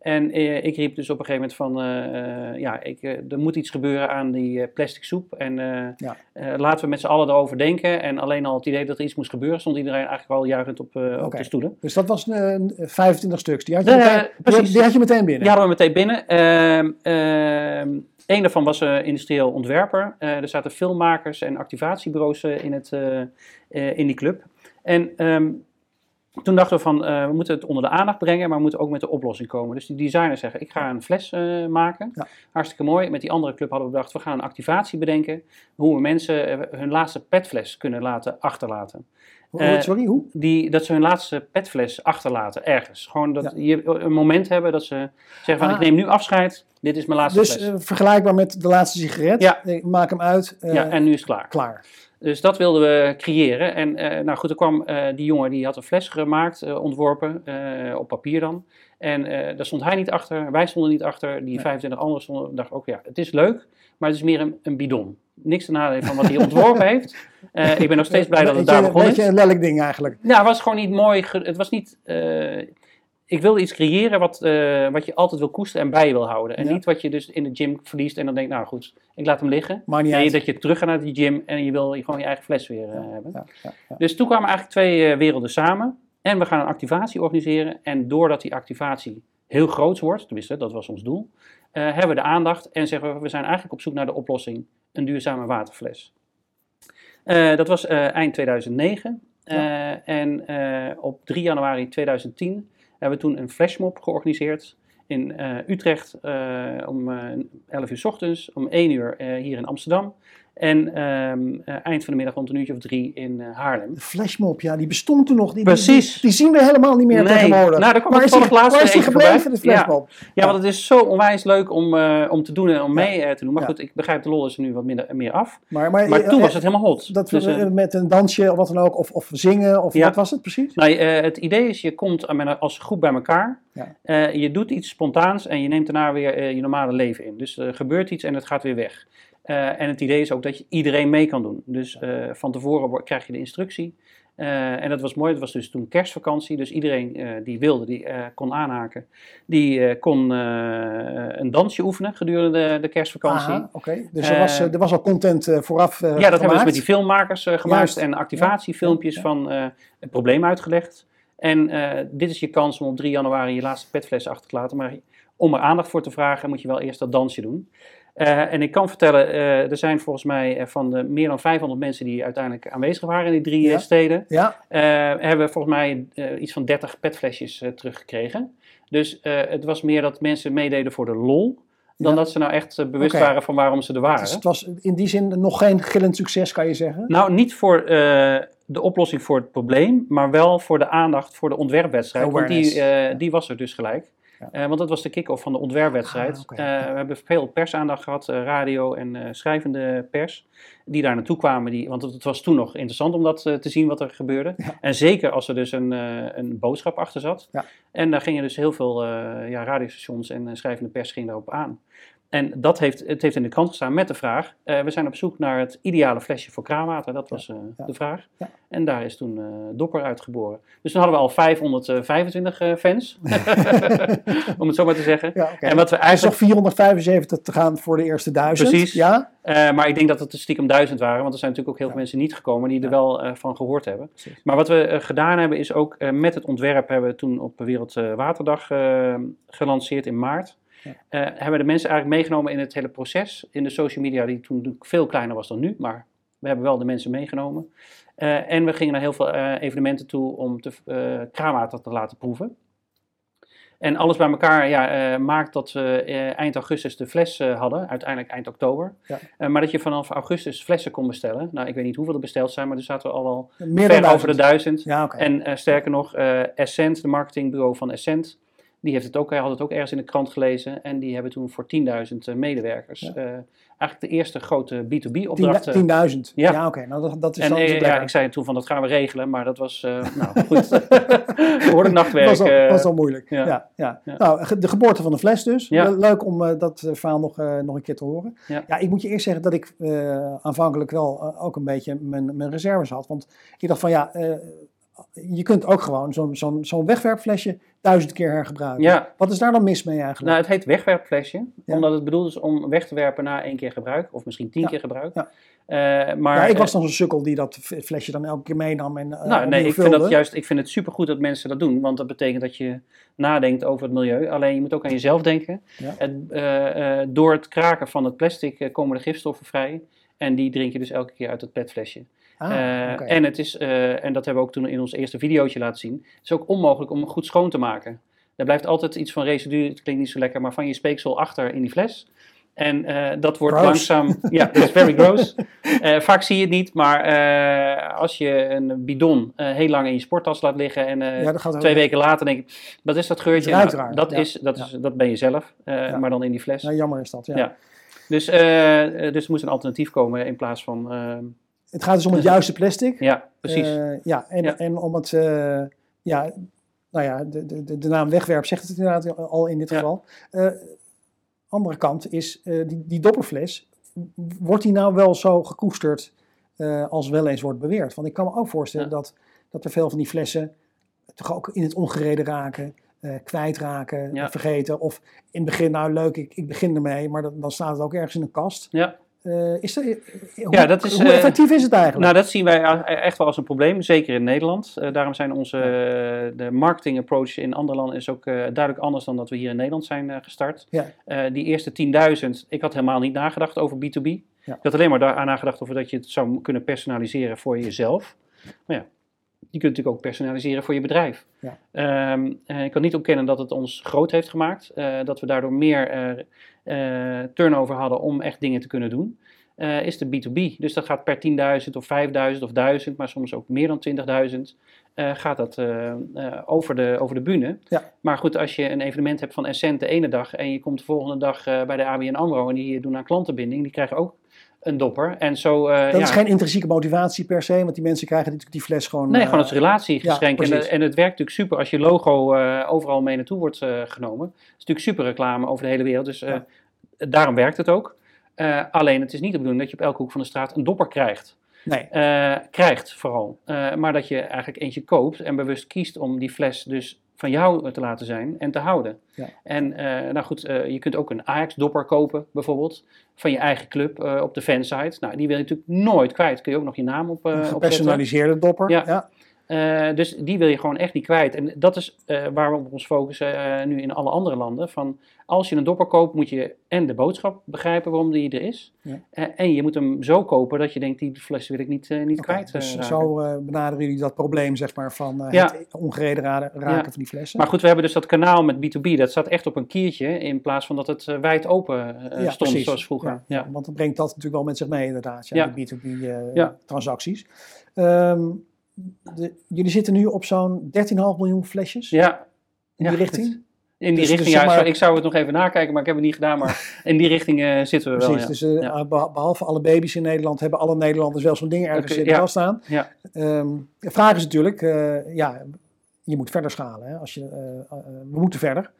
[SPEAKER 3] En eh, ik riep dus op een gegeven moment van: eh, eh, Ja, ik, er moet iets gebeuren aan die plastic soep. En
[SPEAKER 2] Ja.
[SPEAKER 3] laten we met z'n allen erover denken. En alleen al het idee dat er iets moest gebeuren, stond iedereen eigenlijk wel juichend op, eh, op de stoelen.
[SPEAKER 2] Dus dat was een, eh, 25 stuks. Die had je,
[SPEAKER 3] Ja,
[SPEAKER 2] meteen,
[SPEAKER 3] ja,
[SPEAKER 2] die, die had je meteen binnen.
[SPEAKER 3] Hadden we meteen binnen. Ehm ehm, een daarvan was eh, industrieel ontwerper. Er zaten filmmakers en activatiebureaus in, het, in die club. En ehm, toen dachten we van, eh, we moeten het onder de aandacht brengen, maar we moeten ook met de oplossing komen. Dus die designers zeggen, ik ga een fles eh, maken.
[SPEAKER 2] Ja.
[SPEAKER 3] Hartstikke mooi. Met die andere club hadden we bedacht, we gaan een activatie bedenken. Hoe we mensen eh, hun laatste petfles kunnen laten achterlaten. Eh,
[SPEAKER 2] Sorry, hoe?
[SPEAKER 3] Die, dat ze hun laatste petfles achterlaten ergens. Gewoon dat
[SPEAKER 2] Ja.
[SPEAKER 3] je een moment hebben dat ze zeggen van
[SPEAKER 2] Ah.
[SPEAKER 3] ik neem nu afscheid, dit is mijn laatste
[SPEAKER 2] Dus
[SPEAKER 3] fles.
[SPEAKER 2] eh, vergelijkbaar met de laatste sigaret.
[SPEAKER 3] Ja.
[SPEAKER 2] Ik maak hem uit. eh,
[SPEAKER 3] ja, en nu is het klaar.
[SPEAKER 2] klaar.
[SPEAKER 3] Dus dat wilden we creëren. En eh, nou goed, er kwam die jongen die had een fles gemaakt, ontworpen, op papier dan. En daar stond hij niet achter, wij stonden niet achter, die
[SPEAKER 2] Nee.
[SPEAKER 3] 25 anderen stonden. dacht ook, ja, het is leuk, maar het is meer een, een bidon. Niks te nadelen van wat hij ontworpen heeft. Ik ben nog steeds blij dat het
[SPEAKER 2] Beetje-
[SPEAKER 3] daar begonnen
[SPEAKER 2] beetje
[SPEAKER 3] is.
[SPEAKER 2] een lelijk ding eigenlijk.
[SPEAKER 3] Ja, het was gewoon niet mooi. Het was niet. Ik wilde iets creëren wat, eh, wat je altijd wil koesteren en bij je wil houden. En
[SPEAKER 2] Ja.
[SPEAKER 3] niet wat je dus in de gym verliest en dan denkt, nou goed, ik laat hem liggen.
[SPEAKER 2] Maar niet
[SPEAKER 3] Nee,
[SPEAKER 2] uit.
[SPEAKER 3] dat je terug gaat naar die gym en je wil gewoon je eigen fles weer eh, hebben.
[SPEAKER 2] Ja, ja, ja.
[SPEAKER 3] Dus toen kwamen eigenlijk twee eh, werelden samen. En we gaan een activatie organiseren. En doordat die activatie heel groot wordt, tenminste, dat was ons doel, hebben we de aandacht en zeggen we, we zijn eigenlijk op zoek naar de oplossing, een duurzame waterfles. Dat was eind 2009. Eh, En op 3 januari 2010 hebben we toen een flashmob georganiseerd in eh, Utrecht eh, om eh 11 uur 's ochtends, om 1 uur eh, hier in Amsterdam. En ehm, eh, eind van de middag rond een uurtje of drie in eh, Haarlem.
[SPEAKER 2] De flashmob, ja, die bestond toen nog. Die,
[SPEAKER 3] Precies.
[SPEAKER 2] Die, die zien we helemaal niet meer
[SPEAKER 3] Nee.
[SPEAKER 2] tegenwoordig.
[SPEAKER 3] Nou, daar kwam
[SPEAKER 2] waar
[SPEAKER 3] ik
[SPEAKER 2] is die, waar is die
[SPEAKER 3] even
[SPEAKER 2] gebleven,
[SPEAKER 3] voorbij.
[SPEAKER 2] de flashmob?
[SPEAKER 3] Ja, want het is zo onwijs leuk om, eh, om te doen en om
[SPEAKER 2] Ja.
[SPEAKER 3] mee te doen. Maar
[SPEAKER 2] Ja.
[SPEAKER 3] goed, ik begrijp de lol is er nu wat minder, meer af.
[SPEAKER 2] Maar, maar,
[SPEAKER 3] Maar toen was het helemaal hot.
[SPEAKER 2] Dat
[SPEAKER 3] Dus,
[SPEAKER 2] met een dansje of wat dan ook, of, of zingen, of
[SPEAKER 3] Ja.
[SPEAKER 2] wat was het precies?
[SPEAKER 3] Nou, het idee is, je komt als groep bij elkaar.
[SPEAKER 2] Ja.
[SPEAKER 3] Je doet iets spontaans en je neemt daarna weer je normale leven in. Dus er gebeurt iets en het gaat weer weg. Eh, en het idee is ook dat je iedereen mee kan doen. Dus eh, van tevoren krijg je de instructie. Eh, en dat was mooi, het was dus toen kerstvakantie. Dus iedereen die wilde, die kon aanhaken. Die kon een dansje oefenen gedurende de, de kerstvakantie.
[SPEAKER 2] Aha, oké. Dus er, was, er was al content vooraf
[SPEAKER 3] Ja, dat hebben we dus met die filmmakers gemaakt
[SPEAKER 2] Juist.
[SPEAKER 3] en activatiefilmpjes
[SPEAKER 2] Ja,
[SPEAKER 3] van het probleem uitgelegd. En dit is je kans om op 3 januari je laatste petfles achter te laten. Maar om er aandacht voor te vragen, moet je wel eerst dat dansje doen. Eh, en ik kan vertellen, eh, er zijn volgens mij eh, van de meer dan 500 mensen die uiteindelijk aanwezig waren in die drie
[SPEAKER 2] Ja.
[SPEAKER 3] steden,
[SPEAKER 2] Ja,
[SPEAKER 3] hebben we volgens mij iets van 30 petflesjes teruggekregen. Dus het was meer dat mensen meededen voor de lol, dan
[SPEAKER 2] Ja.
[SPEAKER 3] dat ze nou echt bewust waren van waarom ze er waren.
[SPEAKER 2] dus het was in die zin nog geen gillend succes, kan je zeggen.
[SPEAKER 3] Nou, niet voor de oplossing voor het probleem, maar wel voor de aandacht voor de ontwerpwedstrijd. Want die, die was er dus gelijk.
[SPEAKER 2] Ja.
[SPEAKER 3] Eh, want dat was de kick-off van de ontwerpwedstrijd.
[SPEAKER 2] Ah,
[SPEAKER 3] Eh. We hebben veel persaandacht gehad, eh, radio en schrijvende pers, die daar naartoe kwamen. Die, want het, was toen nog interessant om dat te zien wat er gebeurde.
[SPEAKER 2] Ja.
[SPEAKER 3] En zeker als er dus een, een boodschap achter zat.
[SPEAKER 2] Ja.
[SPEAKER 3] En daar gingen dus heel veel ja, radiostations en schrijvende pers gingen daarop aan. En dat heeft, het heeft in de krant gestaan met de vraag: eh, we zijn op zoek naar het ideale flesje voor kraanwater. Dat was eh,
[SPEAKER 2] ja.
[SPEAKER 3] de vraag.
[SPEAKER 2] Ja.
[SPEAKER 3] En daar is toen eh Dopper uitgeboren. Dus toen hadden we al 525 eh, fans, om het zo maar te zeggen.
[SPEAKER 2] Ja.
[SPEAKER 3] En wat we
[SPEAKER 2] Er is nog
[SPEAKER 3] eigenlijk.
[SPEAKER 2] 475 te gaan voor de eerste duizend.
[SPEAKER 3] Precies.
[SPEAKER 2] Ja,
[SPEAKER 3] maar ik denk dat het er stiekem duizend waren, want er zijn natuurlijk ook heel veel mensen niet gekomen die er wel van gehoord hebben.
[SPEAKER 2] Precies.
[SPEAKER 3] Maar wat we gedaan hebben is ook met het ontwerp hebben we toen op Wereldwaterdag gelanceerd in maart. Eh, hebben we de mensen eigenlijk meegenomen in het hele proces. In de social media, die toen natuurlijk veel kleiner was dan nu, maar we hebben wel de mensen meegenomen. Eh, en we gingen naar heel veel eh, evenementen toe om te, eh, kraanwater te laten proeven. En alles bij elkaar ja, maakt dat we eind augustus de fles hadden, uiteindelijk eind oktober.
[SPEAKER 2] Ja.
[SPEAKER 3] Maar dat je vanaf augustus flessen kon bestellen. Nou, ik weet niet hoeveel er besteld zijn, maar er zaten we al wel ver over de
[SPEAKER 2] duizend. Ja.
[SPEAKER 3] En sterker nog, Essent, de marketingbureau van Essent, die heeft het ook, hij had het ook ergens in de krant gelezen. En die hebben toen voor 10.000 eh, medewerkers
[SPEAKER 2] Ja.
[SPEAKER 3] eh, eigenlijk de eerste grote
[SPEAKER 2] Tien-
[SPEAKER 3] B2B-opdrachten.
[SPEAKER 2] 10.000. Ja,
[SPEAKER 3] Ja.
[SPEAKER 2] oké. Nou, dat, dat is
[SPEAKER 3] En
[SPEAKER 2] dan
[SPEAKER 3] eh, ja, ik zei toen van dat gaan we regelen, maar dat was, eh, nou goed, behoorlijk nachtwerk.
[SPEAKER 2] was, al,
[SPEAKER 3] eh,
[SPEAKER 2] was al moeilijk. Ja.
[SPEAKER 3] ja.
[SPEAKER 2] Nou, de geboorte van de fles dus. Leuk om eh, dat eh, verhaal nog, eh, nog een keer te horen.
[SPEAKER 3] Ja.
[SPEAKER 2] ik moet je eerst zeggen dat ik eh, aanvankelijk wel eh, ook een beetje mijn, mijn reserves had. Want ik dacht van ja, eh, je kunt ook gewoon zo'n zo'n zo'n wegwerpflesje duizend keer hergebruiken.
[SPEAKER 3] Ja,
[SPEAKER 2] Wat is daar dan mis mee eigenlijk?
[SPEAKER 3] nou het heet wegwerpflesje,
[SPEAKER 2] Ja.
[SPEAKER 3] omdat het bedoeld is om weg te werpen na één keer gebruik, of misschien tien
[SPEAKER 2] Ja.
[SPEAKER 3] keer gebruik.
[SPEAKER 2] Ja.
[SPEAKER 3] Eh, maar,
[SPEAKER 2] ja, ik was dan zo'n sukkel die dat flesje dan elke keer meenam en eh,
[SPEAKER 3] Nou, nee, ik vind, dat juist, ik vind het supergoed dat mensen dat doen, want dat betekent dat je nadenkt over het milieu. Alleen je moet ook aan jezelf denken.
[SPEAKER 2] Ja.
[SPEAKER 3] Het, eh, door het kraken van het plastic komen de gifstoffen vrij. En die drink je dus elke keer uit het petflesje.
[SPEAKER 2] Ah,
[SPEAKER 3] Eh. En het is, eh, en dat hebben we ook toen in ons eerste videootje laten zien. Het is ook onmogelijk om hem goed schoon te maken. Er blijft altijd iets van residu, het klinkt niet zo lekker, maar van je speeksel achter in die fles. En eh, dat wordt
[SPEAKER 2] Gross.
[SPEAKER 3] langzaam. Ja, dat is very gross. Vaak zie je het niet, maar als je een bidon heel lang in je sporttas laat liggen en
[SPEAKER 2] ja,
[SPEAKER 3] twee weken later denk ik, wat is dat geurtje? Nou, dat,
[SPEAKER 2] Ja.
[SPEAKER 3] is, dat, is, dat ben je zelf, maar dan in die fles.
[SPEAKER 2] Ja, jammer is dat. Ja.
[SPEAKER 3] Dus, dus er moet een alternatief komen in plaats van.
[SPEAKER 2] Het gaat dus om het juiste plastic.
[SPEAKER 3] ja, precies.
[SPEAKER 2] Eh, ja, en,
[SPEAKER 3] Ja.
[SPEAKER 2] en om het, eh, ja, nou ja, de, de, de- naam wegwerp zegt het inderdaad al in dit
[SPEAKER 3] Ja.
[SPEAKER 2] geval. Eh, andere kant is, die, die dopperfles, wordt die nou wel zo gekoesterd als wel eens wordt beweerd? Want ik kan me ook voorstellen
[SPEAKER 3] Ja.
[SPEAKER 2] dat, dat er veel van die flessen toch ook in het ongereden raken, eh kwijtraken,
[SPEAKER 3] Ja.
[SPEAKER 2] vergeten. Of in het begin, nou leuk, ik, ik begin ermee, maar dan, dan staat het ook ergens in een kast.
[SPEAKER 3] ja.
[SPEAKER 2] Eh, is dat, eh, hoe,
[SPEAKER 3] Ja, dat is,
[SPEAKER 2] hoe
[SPEAKER 3] eh,
[SPEAKER 2] effectief is het eigenlijk?
[SPEAKER 3] Nou, dat zien wij a- echt wel als een probleem, zeker in Nederland. Eh, daarom zijn onze eh, de marketing approach in andere landen is ook eh, duidelijk anders dan dat we hier in Nederland zijn eh, gestart.
[SPEAKER 2] Ja.
[SPEAKER 3] Eh, die eerste 10.000, ik had helemaal niet nagedacht over B2B.
[SPEAKER 2] Ja.
[SPEAKER 3] Ik had alleen maar daar nagedacht over dat je het zou kunnen personaliseren voor jezelf. Maar ja, kunt natuurlijk ook personaliseren voor je bedrijf.
[SPEAKER 2] Ja.
[SPEAKER 3] Ehm, eh, ik kan niet ontkennen dat het ons groot heeft gemaakt. eh, dat we daardoor meer eh, turnover hadden om echt dingen te kunnen doen. is de B2B. Dus dat gaat per 10.000 of 5.000 of 1000, maar soms ook meer dan 20.000. eh, gaat dat over, de, over de bühne.
[SPEAKER 2] Ja.
[SPEAKER 3] Maar goed, als je een evenement hebt van Essent de ene dag en je komt de volgende dag bij de ABN AMRO en die doen aan klantenbinding, die krijgen ook een dopper. En zo, eh,
[SPEAKER 2] Dat
[SPEAKER 3] ja,
[SPEAKER 2] is geen intrinsieke motivatie per se, want die mensen krijgen natuurlijk die fles gewoon.
[SPEAKER 3] Nee,
[SPEAKER 2] eh,
[SPEAKER 3] gewoon als relatiegeschenk.
[SPEAKER 2] ja,
[SPEAKER 3] en, en het werkt natuurlijk super als je logo eh, overal mee naartoe wordt eh, genomen. Het is natuurlijk super reclame over de hele wereld. Dus eh, daarom werkt het ook. Eh, alleen het is niet de bedoeling dat je op elke hoek van de straat een dopper krijgt.
[SPEAKER 2] Nee,
[SPEAKER 3] Eh, krijgt vooral. Eh, maar dat je eigenlijk eentje koopt en bewust kiest om die fles dus van jou te laten zijn en te houden.
[SPEAKER 2] Ja.
[SPEAKER 3] En eh, nou goed, eh, je kunt ook een Ajax-dopper kopen bijvoorbeeld. Van je eigen club eh, op de fansite. Nou, die wil je natuurlijk nooit kwijt. Kun je ook nog je naam op, eh
[SPEAKER 2] een
[SPEAKER 3] opzetten.
[SPEAKER 2] gepersonaliseerde dopper.
[SPEAKER 3] Ja.
[SPEAKER 2] Ja.
[SPEAKER 3] Eh, dus die wil je gewoon echt niet kwijt. En dat is eh, waar we op ons focussen eh, nu in alle andere landen. Van als je een dopper koopt, moet je en de boodschap begrijpen waarom die er is.
[SPEAKER 2] Ja.
[SPEAKER 3] En je moet hem zo kopen dat je denkt, die fles wil ik niet, niet kwijt.
[SPEAKER 2] dus
[SPEAKER 3] raken.
[SPEAKER 2] zo benaderen jullie dat probleem, zeg maar, van
[SPEAKER 3] Ja.
[SPEAKER 2] het ongereden ra- raken
[SPEAKER 3] Ja.
[SPEAKER 2] van die flessen.
[SPEAKER 3] Maar goed, we hebben dus dat kanaal met B2B, dat staat echt op een kiertje. In plaats van dat het wijd open stond
[SPEAKER 2] precies.
[SPEAKER 3] zoals vroeger.
[SPEAKER 2] Ja. Want dat brengt dat natuurlijk wel met zich mee, inderdaad, ja, de B2B
[SPEAKER 3] Ja.
[SPEAKER 2] De, jullie zitten nu op zo'n 13,5 miljoen flesjes
[SPEAKER 3] Ja.
[SPEAKER 2] in
[SPEAKER 3] Ja,
[SPEAKER 2] die richting.
[SPEAKER 3] het- In die
[SPEAKER 2] Dus-
[SPEAKER 3] richting,
[SPEAKER 2] dus zeg
[SPEAKER 3] ja.
[SPEAKER 2] maar-
[SPEAKER 3] Ik zou het nog even nakijken, maar ik heb het niet gedaan. Maar in die richting eh, zitten we wel.
[SPEAKER 2] Precies,
[SPEAKER 3] Ja.
[SPEAKER 2] dus eh,
[SPEAKER 3] Ja.
[SPEAKER 2] beh- behalve alle baby's in Nederland hebben alle Nederlanders wel zo'n ding ergens in de kast staan.
[SPEAKER 3] Ja.
[SPEAKER 2] Ehm, de vraag is natuurlijk, eh, ja, je moet verder schalen. Hè, als je, eh, eh, we moeten verder.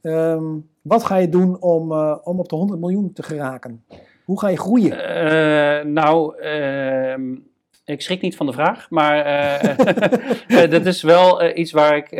[SPEAKER 2] Ehm, wat ga je doen om, eh, om op de 100 miljoen te geraken? Hoe ga je groeien?
[SPEAKER 3] Eh, nou, ehm, ik schrik niet van de vraag, maar eh, dat is wel iets waar, ik,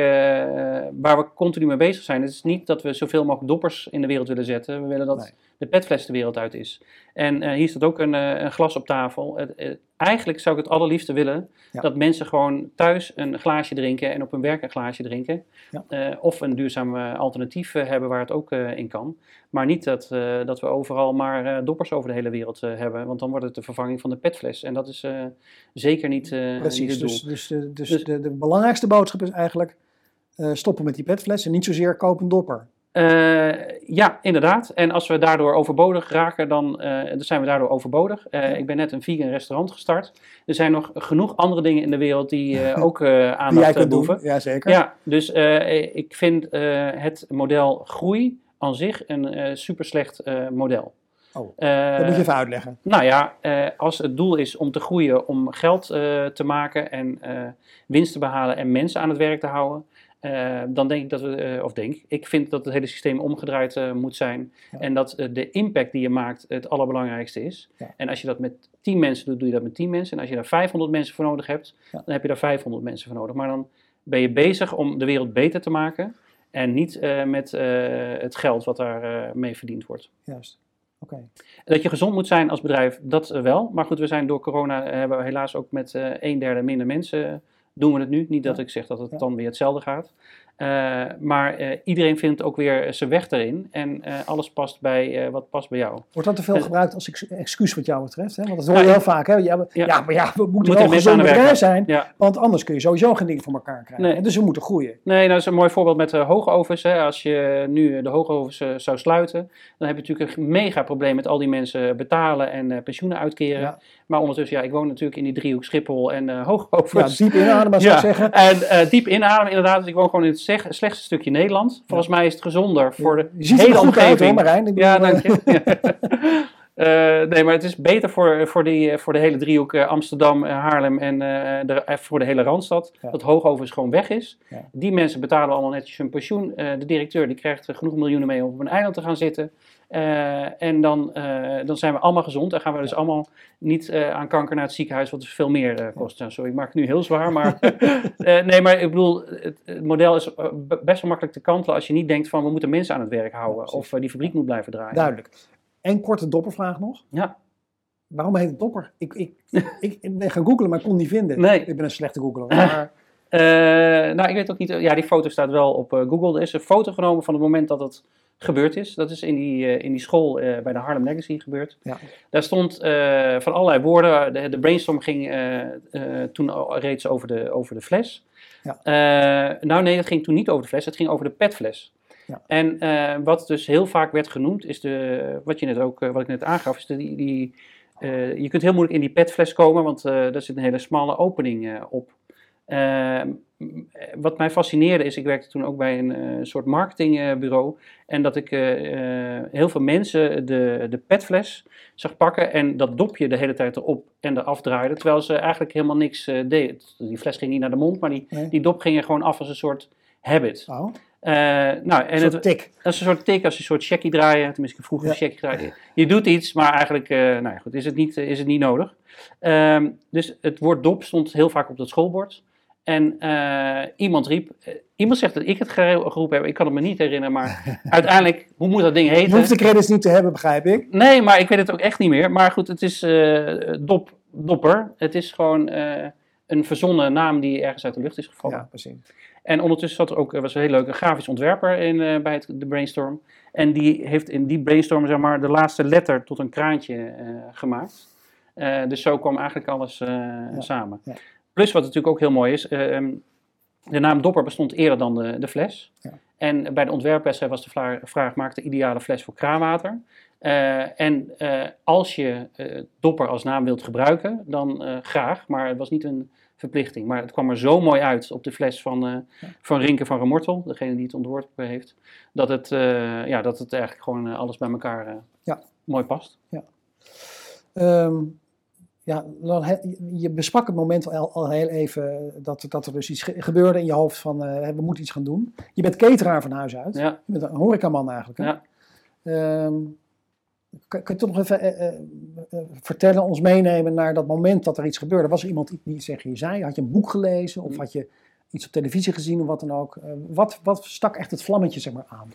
[SPEAKER 3] waar we continu mee bezig zijn. Het is niet dat we zoveel mogelijk doppers in de wereld willen zetten. We willen dat. De petfles de wereld uit is. En eh, hier staat ook een, eh, een glas op tafel. Eh, eigenlijk zou ik het allerliefste willen
[SPEAKER 2] Ja.
[SPEAKER 3] dat mensen gewoon thuis een glaasje drinken en op hun werk een glaasje drinken.
[SPEAKER 2] Ja.
[SPEAKER 3] Of een duurzaam alternatief hebben waar het ook in kan. Maar niet dat, dat we overal maar doppers over de hele wereld hebben. Want dan wordt het de vervanging van de petfles. En dat is zeker niet, eh niet het
[SPEAKER 2] Precies,
[SPEAKER 3] doel.
[SPEAKER 2] dus, dus, de, dus,
[SPEAKER 3] Dus-
[SPEAKER 2] de, de belangrijkste boodschap is eigenlijk stoppen met die petfles en niet zozeer koop een dopper.
[SPEAKER 3] Eh, ja, inderdaad. En als we daardoor overbodig raken, dan, eh, dan zijn we daardoor overbodig. Eh, Ik ben net een vegan restaurant gestart. Er zijn nog genoeg andere dingen in de wereld die ook
[SPEAKER 2] Die
[SPEAKER 3] aandacht
[SPEAKER 2] doen.
[SPEAKER 3] behoeven.
[SPEAKER 2] Ja, zeker.
[SPEAKER 3] Ja, dus ik vind het model groei aan zich een super slecht model.
[SPEAKER 2] Oh, dat moet je even uitleggen.
[SPEAKER 3] nou ja, als het doel is om te groeien, om geld te maken en winst te behalen en mensen aan het werk te houden, eh, dan denk ik dat we, eh, of denk, ik vind dat het hele systeem omgedraaid eh, moet zijn.
[SPEAKER 2] Ja.
[SPEAKER 3] En dat de impact die je maakt het allerbelangrijkste is.
[SPEAKER 2] Ja.
[SPEAKER 3] En als je dat met 10 mensen doet, doe je dat met 10 mensen. En als je daar 500 mensen voor nodig hebt,
[SPEAKER 2] Ja.
[SPEAKER 3] dan heb je daar 500 mensen voor nodig. Maar dan ben je bezig om de wereld beter te maken. En niet met het geld wat daar mee verdiend wordt.
[SPEAKER 2] Juist. Oké.
[SPEAKER 3] Dat je gezond moet zijn als bedrijf, dat wel. Maar goed, we zijn door corona, hebben we helaas ook met een derde minder mensen doen we het nu. Niet dat ik zeg dat het dan weer hetzelfde gaat. Eh, maar eh, iedereen vindt ook weer zijn weg erin. En eh, alles past bij wat past bij jou.
[SPEAKER 2] Wordt dat te veel gebruikt als ex- excuus wat jou betreft? Hè? Want dat hoor je heel vaak. Hè? Ja, maar, ja.
[SPEAKER 3] Ja.
[SPEAKER 2] maar ja, we moeten wel gezond bedrijf zijn. Want anders kun je sowieso geen dingen voor elkaar krijgen.
[SPEAKER 3] Nee.
[SPEAKER 2] Dus we moeten groeien.
[SPEAKER 3] Nee, nou, dat is een mooi voorbeeld met de hoogovens. Hè. Als je nu de hoogovens zou sluiten, dan heb je natuurlijk een mega probleem met al die mensen betalen en pensioenen uitkeren. Maar ondertussen, ja, ik woon natuurlijk in die driehoek Schiphol en eh
[SPEAKER 2] Ja,
[SPEAKER 3] hoogovens.
[SPEAKER 2] diep inademen zou ik zeggen.
[SPEAKER 3] En diep inademen inderdaad. Dus ik woon gewoon in het slechtste stukje Nederland. Volgens mij is het gezonder voor de
[SPEAKER 2] Je ziet er
[SPEAKER 3] hele
[SPEAKER 2] uit hoor
[SPEAKER 3] omgeving.
[SPEAKER 2] Marijn. Ik
[SPEAKER 3] ja, dank
[SPEAKER 2] eh,
[SPEAKER 3] je. Eh, nee, maar het is beter voor, voor, die, voor de hele driehoek eh, Amsterdam, eh, Haarlem en eh, de, eh, voor de hele Randstad.
[SPEAKER 2] Ja.
[SPEAKER 3] Dat hoogovens gewoon weg is.
[SPEAKER 2] Ja.
[SPEAKER 3] Die mensen betalen allemaal netjes hun pensioen. Eh, de directeur die krijgt genoeg miljoenen mee om op een eiland te gaan zitten. Eh, en dan, eh, dan zijn we allemaal gezond en gaan we dus allemaal niet eh, aan kanker naar het ziekenhuis, wat dus veel meer kost. Nou, sorry, ik maak het nu heel zwaar, maar nee, maar ik bedoel, het, het model is best wel makkelijk te kantelen als je niet denkt van we moeten mensen aan het werk houden of die fabriek moet blijven draaien.
[SPEAKER 2] Duidelijk. En korte doppervraag nog.
[SPEAKER 3] Ja.
[SPEAKER 2] Waarom heet het dopper? Ik, ik, ik, ik ben gaan googlen, maar ik kon het niet vinden.
[SPEAKER 3] Nee.
[SPEAKER 2] Ik ben een slechte googler. Maar
[SPEAKER 3] nou, ik weet ook niet. Ja, die foto staat wel op Google. Er is een foto genomen van het moment dat het gebeurd is. Dat is in die, eh, in die school eh, bij de Harlem Legacy gebeurd.
[SPEAKER 2] Ja.
[SPEAKER 3] Daar stond eh, van allerlei woorden. De, de brainstorm ging toen al reeds over de, over de fles.
[SPEAKER 2] Ja.
[SPEAKER 3] Nou nee, dat ging toen niet over de fles. Het ging over de petfles.
[SPEAKER 2] Ja.
[SPEAKER 3] En wat dus heel vaak werd genoemd, is de, wat, je net ook, wat ik net aangaf, is de, die, die, je kunt heel moeilijk in die petfles komen, want daar zit een hele smalle opening op. Eh, m- wat mij fascineerde is, ik werkte toen ook bij een eh, soort marketingbureau. en dat ik eh, eh, heel veel mensen de, de petfles zag pakken en dat dopje de hele tijd erop en eraf draaiden. Terwijl ze eigenlijk helemaal niks deden. Die fles ging niet naar de mond, maar die,
[SPEAKER 2] Nee.
[SPEAKER 3] die dop ging er gewoon af als een soort habit.
[SPEAKER 2] oh,
[SPEAKER 3] Eh, nou, en
[SPEAKER 2] een soort tik.
[SPEAKER 3] dat is een soort tik als je een soort checkie draaien. Tenminste, ik vroeger
[SPEAKER 2] Ja.
[SPEAKER 3] een checkie draaien. Je doet iets, maar eigenlijk nou ja, goed, is, het niet, is het niet nodig. Ehm, dus het woord dop stond heel vaak op dat schoolbord. En eh, iemand riep, eh, iemand zegt dat ik het geroepen heb, ik kan het me niet herinneren, maar uiteindelijk, hoe moet dat ding
[SPEAKER 2] Je
[SPEAKER 3] heten?
[SPEAKER 2] hoeft de credits niet te hebben, begrijp ik.
[SPEAKER 3] Nee, maar ik weet het ook echt niet meer. Maar goed, het is eh, dop, dopper. Het is gewoon een verzonnen naam die ergens uit de lucht is gevallen.
[SPEAKER 2] Ja, precies.
[SPEAKER 3] En ondertussen zat er ook, was een heel leuk, een grafisch ontwerper in, bij het, de brainstorm. En die heeft in die brainstorm zeg maar, de laatste letter tot een kraantje gemaakt. Dus zo kwam eigenlijk alles samen.
[SPEAKER 2] ja.
[SPEAKER 3] Plus wat natuurlijk ook heel mooi is, eh, ehm, de naam Dopper bestond eerder dan de, de fles.
[SPEAKER 2] Ja.
[SPEAKER 3] En bij de ontwerpwedstrijd was de vraag, maak de ideale fles voor kraanwater? Eh, en eh, als je eh, Dopper als naam wilt gebruiken, dan graag, maar het was niet een verplichting. Maar het kwam er zo mooi uit op de fles van, eh, van Rinke van Remortel, degene die het ontworpen heeft, dat het, ja, dat het eigenlijk gewoon alles bij elkaar
[SPEAKER 2] Ja.
[SPEAKER 3] mooi past.
[SPEAKER 2] Ehm, ja, dan je besprak het moment al, al heel even dat, dat er dus iets ge- gebeurde in je hoofd van eh, we moeten iets gaan doen. Je bent cateraar van huis uit.
[SPEAKER 3] Ja,
[SPEAKER 2] Je bent een horecaman eigenlijk. Hè?
[SPEAKER 3] ja.
[SPEAKER 2] Ehm, kan je toch nog even eh, eh, vertellen, ons meenemen naar dat moment dat er iets gebeurde? Was er iemand die iets tegen je zei? Had je een boek gelezen of
[SPEAKER 3] Mm.
[SPEAKER 2] had je iets op televisie gezien of wat dan ook? Wat, wat stak echt het vlammetje zeg maar, aan?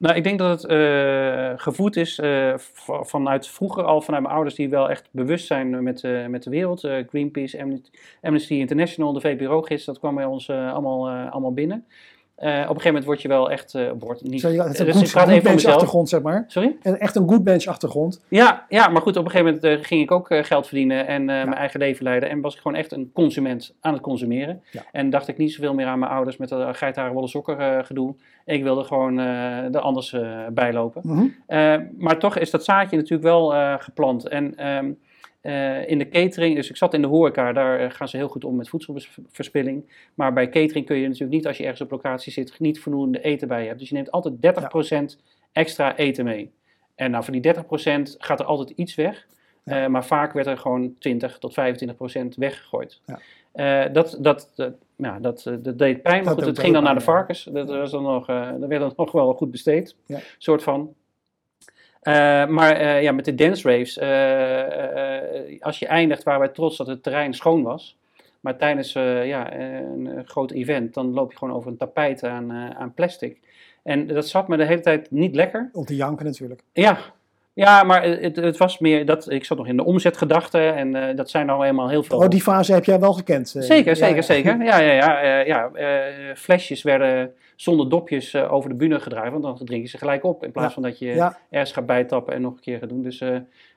[SPEAKER 3] Nou, ik denk dat het eh, gevoed is eh, vanuit vroeger al, vanuit mijn ouders die wel echt bewust zijn met, eh, met de wereld. Greenpeace, Amnesty, International, de VPRO-gids, dat kwam bij ons allemaal, allemaal binnen. Eh, op een gegeven moment word je wel echt, eh word niet,
[SPEAKER 2] ja, het is een
[SPEAKER 3] dus
[SPEAKER 2] goed,
[SPEAKER 3] even voor
[SPEAKER 2] achtergrond, zeg maar.
[SPEAKER 3] Sorry?
[SPEAKER 2] En echt een good bench achtergrond.
[SPEAKER 3] Ja, ja, maar goed, op een gegeven moment eh, ging ik ook eh, geld verdienen en eh, mijn eigen leven leiden. En was ik gewoon echt een consument aan het consumeren.
[SPEAKER 2] Ja.
[SPEAKER 3] En dacht ik niet zoveel meer aan mijn ouders met dat geitharen wollen sokken eh, gedoe. Ik wilde gewoon eh er anders eh, bijlopen. Eh, maar toch is dat zaadje natuurlijk wel eh, geplant. En ehm, eh, in de catering, dus ik zat in de horeca, daar eh, gaan ze heel goed om met voedselverspilling. Maar bij catering kun je natuurlijk niet, als je ergens op locatie zit, niet voldoende eten bij je hebt. Dus je neemt altijd 30% extra eten mee. En nou, van die 30% gaat er altijd iets weg.
[SPEAKER 2] Ja.
[SPEAKER 3] Eh, maar vaak werd er gewoon 20 tot 25% weggegooid.
[SPEAKER 2] Ja.
[SPEAKER 3] Dat, dat, dat, ja, dat, dat deed pijn, maar
[SPEAKER 2] Dat
[SPEAKER 3] goed, het ging dan naar de varkens. Dat, was dan nog, dat werd dan nog wel goed besteed,
[SPEAKER 2] Ja.
[SPEAKER 3] soort van. Eh, maar eh, ja, met de dance raves, eh, als je eindigt waar wij trots dat het terrein schoon was, maar tijdens ja, een groot event, dan loop je gewoon over een tapijt aan, aan plastic. En dat zat me de hele tijd niet lekker.
[SPEAKER 2] Om te janken natuurlijk.
[SPEAKER 3] Ja, ja maar het, het was meer dat ik zat nog in de omzetgedachten en eh, dat zijn nou eenmaal heel veel.
[SPEAKER 2] Oh, die fase heb jij wel gekend. eh.
[SPEAKER 3] Zeker, zeker,
[SPEAKER 2] ja.
[SPEAKER 3] zeker. Ja, ja, ja. eh, ja flesjes werden zonder dopjes over de bühne gedraaid, want dan drink je ze gelijk op. In plaats
[SPEAKER 2] Ja.
[SPEAKER 3] van dat je
[SPEAKER 2] Ja,
[SPEAKER 3] ergens gaat bijtappen en nog een keer gaat doen. Dus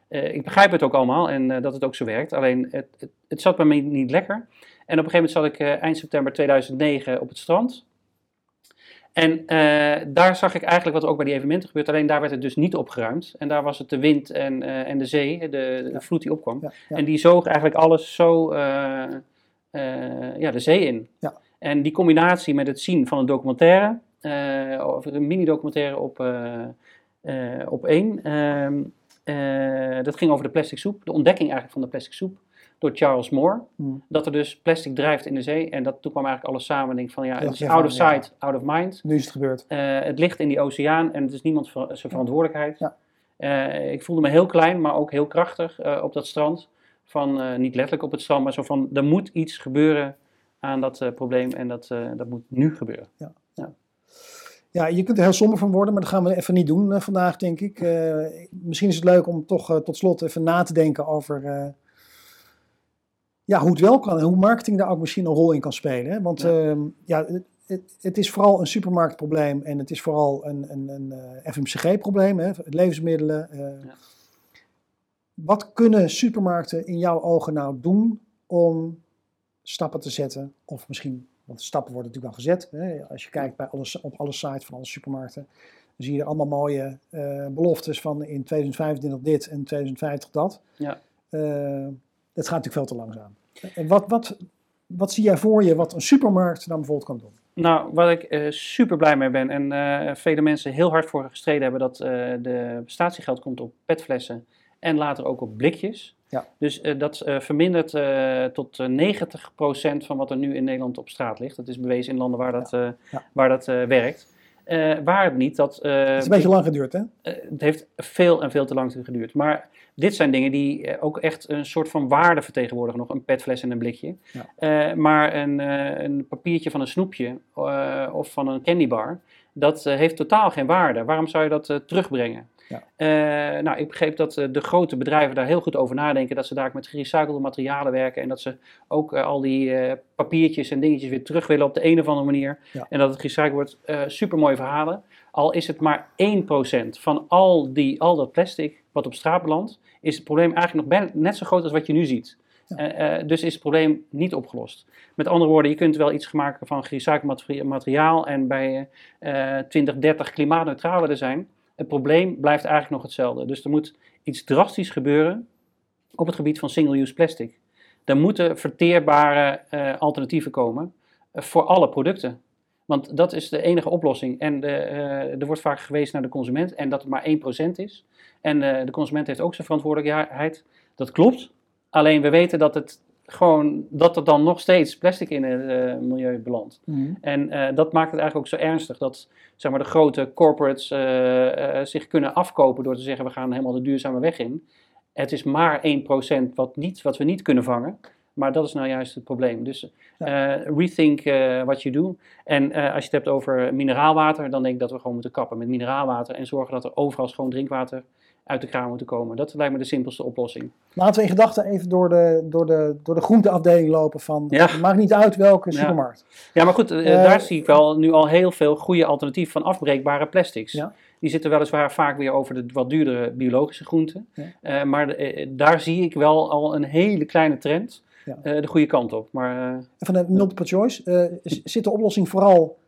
[SPEAKER 3] ik begrijp het ook allemaal en dat het ook zo werkt. Alleen het, het, het zat bij mij niet lekker. En op een gegeven moment zat ik eind september 2009 op het strand. En eh, daar zag ik eigenlijk wat er ook bij die evenementen gebeurt. Alleen daar werd het dus niet opgeruimd. En daar was het de wind en, eh, en de zee, de, de
[SPEAKER 2] Ja.
[SPEAKER 3] vloed die opkwam.
[SPEAKER 2] ja, ja.
[SPEAKER 3] En die zoog eigenlijk alles zo eh, ja, de zee in.
[SPEAKER 2] Ja.
[SPEAKER 3] En die combinatie met het zien van een documentaire, of een mini-documentaire op, op één, ehm, eh, dat ging over de plastic soep, de ontdekking eigenlijk van de plastic soep door Charles Moore.
[SPEAKER 2] Hmm.
[SPEAKER 3] Dat er dus plastic drijft in de zee. En dat, toen kwam eigenlijk alles samen. En ik van ja, het is out of
[SPEAKER 2] ja.
[SPEAKER 3] sight, out of mind.
[SPEAKER 2] Nu is het gebeurd.
[SPEAKER 3] Eh, het ligt in die oceaan en het is niemand ver- zijn verantwoordelijkheid.
[SPEAKER 2] Ja.
[SPEAKER 3] Eh, ik voelde me heel klein, maar ook heel krachtig eh, op dat strand. Van, niet letterlijk op het strand, maar zo van, er moet iets gebeuren aan dat probleem en dat, dat moet nu gebeuren.
[SPEAKER 2] Ja, je kunt er heel somber van worden, maar dat gaan we even niet doen vandaag, denk ik. Misschien is het leuk om toch tot slot even na te denken over ja, hoe het wel kan en hoe marketing daar ook misschien een rol in kan spelen. Hè? Want
[SPEAKER 3] Ja.
[SPEAKER 2] ja. ja, het, het, is vooral een supermarktprobleem en het is vooral een, een, een eh, FMCG-probleem, hè? levensmiddelen. eh.
[SPEAKER 3] Ja.
[SPEAKER 2] Wat kunnen supermarkten in jouw ogen nou doen om stappen te zetten? Of misschien, want stappen worden natuurlijk al gezet. Hè? Als je kijkt bij alle, op alle sites van alle supermarkten, dan zie je er allemaal mooie eh, beloftes van in 2025 dit en 2050 dat.
[SPEAKER 3] Ja.
[SPEAKER 2] Dat gaat natuurlijk veel te langzaam. En wat, wat, wat zie jij voor je wat een supermarkt dan bijvoorbeeld kan doen?
[SPEAKER 3] Nou, waar ik eh, super blij mee ben en eh, vele mensen heel hard voor gestreden hebben dat eh, de statiegeld komt op petflessen en later ook op blikjes.
[SPEAKER 2] Ja.
[SPEAKER 3] Dus dat vermindert tot eh, 90% van wat er nu in Nederland op straat ligt. Dat is bewezen in landen waar dat,
[SPEAKER 2] Ja.
[SPEAKER 3] Waar dat werkt. Waar het niet dat.
[SPEAKER 2] Het is een beetje lang geduurd, hè?
[SPEAKER 3] het heeft veel en veel te lang geduurd. Maar dit zijn dingen die eh, ook echt een soort van waarde vertegenwoordigen. Nog een petfles en een blikje.
[SPEAKER 2] Ja.
[SPEAKER 3] Eh, maar een, eh, een papiertje van een snoepje of van een candybar, dat heeft totaal geen waarde. Waarom zou je dat terugbrengen?
[SPEAKER 2] Ja.
[SPEAKER 3] Nou, ik begreep dat de grote bedrijven daar heel goed over nadenken. Dat ze daar met gerecyclede materialen werken. En dat ze ook al die papiertjes en dingetjes weer terug willen op de een of andere manier.
[SPEAKER 2] Ja.
[SPEAKER 3] En dat het gerecycled wordt. Super mooie verhalen. Al is het maar 1% van al, die, al dat plastic wat op straat belandt, is het probleem eigenlijk nog bijna net zo groot als wat je nu ziet.
[SPEAKER 2] Ja.
[SPEAKER 3] Eh, eh, dus is het probleem niet opgelost. Met andere woorden, je kunt wel iets maken van gerecycled materi- materiaal en bij eh 2030 klimaatneutraal willen zijn. Het probleem blijft eigenlijk nog hetzelfde. Dus er moet iets drastisch gebeuren op het gebied van single-use plastic. Er moeten verteerbare alternatieven komen voor alle producten. Want dat is de enige oplossing. En de, eh, er wordt vaak gewezen naar de consument en dat het maar 1% is. En eh, de consument heeft ook zijn verantwoordelijkheid. Dat klopt. Alleen we weten dat het gewoon dat er dan nog steeds plastic in het eh, milieu belandt. En eh, dat maakt het eigenlijk ook zo ernstig dat zeg maar, de grote corporates zich kunnen afkopen door te zeggen we gaan helemaal de duurzame weg in. Het is maar 1% wat, niet, wat we niet kunnen vangen. Maar dat is nou juist het probleem. Dus eh, rethink eh, what you do. En eh, als je het hebt over mineraalwater, dan denk ik dat we gewoon moeten kappen met mineraalwater. En zorgen dat er overal schoon drinkwater uit de kraan moet komen. Dat lijkt me de simpelste oplossing.
[SPEAKER 2] Laten we in gedachten even door de, door de, door de groenteafdeling lopen van,
[SPEAKER 3] Ja.
[SPEAKER 2] het maakt niet uit welke
[SPEAKER 3] Ja.
[SPEAKER 2] supermarkt.
[SPEAKER 3] Ja, maar goed, daar zie ik wel nu al heel veel goede alternatieven van afbreekbare plastics. Die zitten weliswaar vaak weer over de wat duurdere biologische groenten. Maar daar zie ik wel al een hele kleine trend
[SPEAKER 2] Ja.
[SPEAKER 3] eh, de goede kant op. Maar eh,
[SPEAKER 2] En van de multiple choice, eh, zit de oplossing vooral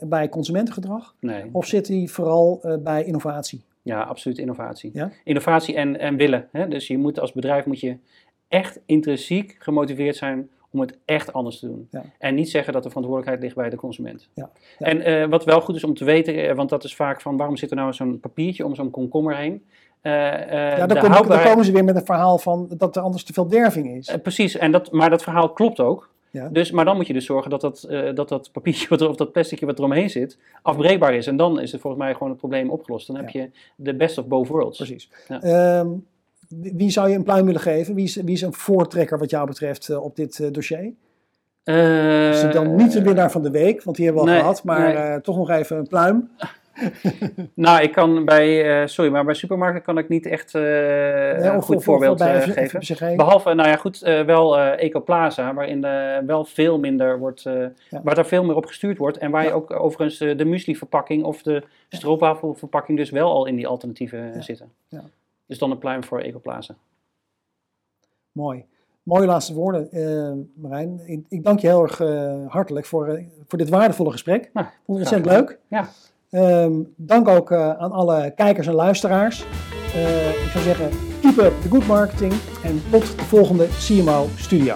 [SPEAKER 2] bij consumentengedrag
[SPEAKER 3] nee,
[SPEAKER 2] of zit die vooral bij innovatie?
[SPEAKER 3] ja, absoluut innovatie.
[SPEAKER 2] Ja?
[SPEAKER 3] Innovatie en, en willen. Hè? Dus je moet als bedrijf moet je echt intrinsiek gemotiveerd zijn om het echt anders te doen.
[SPEAKER 2] Ja.
[SPEAKER 3] En niet zeggen dat de verantwoordelijkheid ligt bij de consument.
[SPEAKER 2] Ja. Ja.
[SPEAKER 3] En wat wel goed is om te weten, want dat is vaak van waarom zit er nou zo'n papiertje om zo'n komkommer heen? Eh, eh,
[SPEAKER 2] Ja, dan, dan komen ze weer met een verhaal van dat er anders te veel derving is.
[SPEAKER 3] eh, precies, en dat, maar dat verhaal klopt ook.
[SPEAKER 2] Ja.
[SPEAKER 3] Dus, maar dan moet je dus zorgen dat dat, dat, dat papiertje wat er, of dat plasticje wat eromheen zit, afbreekbaar is. En dan is het volgens mij gewoon het probleem opgelost. Dan heb je de best of both worlds.
[SPEAKER 2] Precies.
[SPEAKER 3] Ja.
[SPEAKER 2] Ehm, wie zou je een pluim willen geven? Wie is, wie is een voortrekker wat jou betreft op dit dossier? Is het dan niet de winnaar van de week, want die hebben we al
[SPEAKER 3] nee,
[SPEAKER 2] gehad, maar
[SPEAKER 3] nee.
[SPEAKER 2] toch nog even een pluim.
[SPEAKER 3] Nou, ik kan bij, eh, sorry, maar bij supermarkten kan ik niet echt eh,
[SPEAKER 2] Nee,
[SPEAKER 3] een goed
[SPEAKER 2] of- of
[SPEAKER 3] voorbeeld
[SPEAKER 2] bij
[SPEAKER 3] eh, geven. Behalve, nou ja, goed, wel Ecoplaza, waarin wel veel minder wordt,
[SPEAKER 2] Ja.
[SPEAKER 3] waar daar veel meer op gestuurd wordt. En waar je ook overigens de muesli-verpakking of de stroopwafelverpakking dus wel al in die alternatieven zitten.
[SPEAKER 2] Ja.
[SPEAKER 3] Dus dan een pluim voor Ecoplaza.
[SPEAKER 2] Mooi. Mooie laatste woorden, Marijn. Ik, ik dank je heel erg hartelijk voor, voor dit waardevolle gesprek.
[SPEAKER 3] Nou,
[SPEAKER 2] Vond het
[SPEAKER 3] graag
[SPEAKER 2] ontzettend leuk.
[SPEAKER 3] Ja.
[SPEAKER 2] Ehm, dank ook eh, aan alle kijkers en luisteraars. Eh, ik zou zeggen, keep up the good marketing en tot de volgende CMO Studio.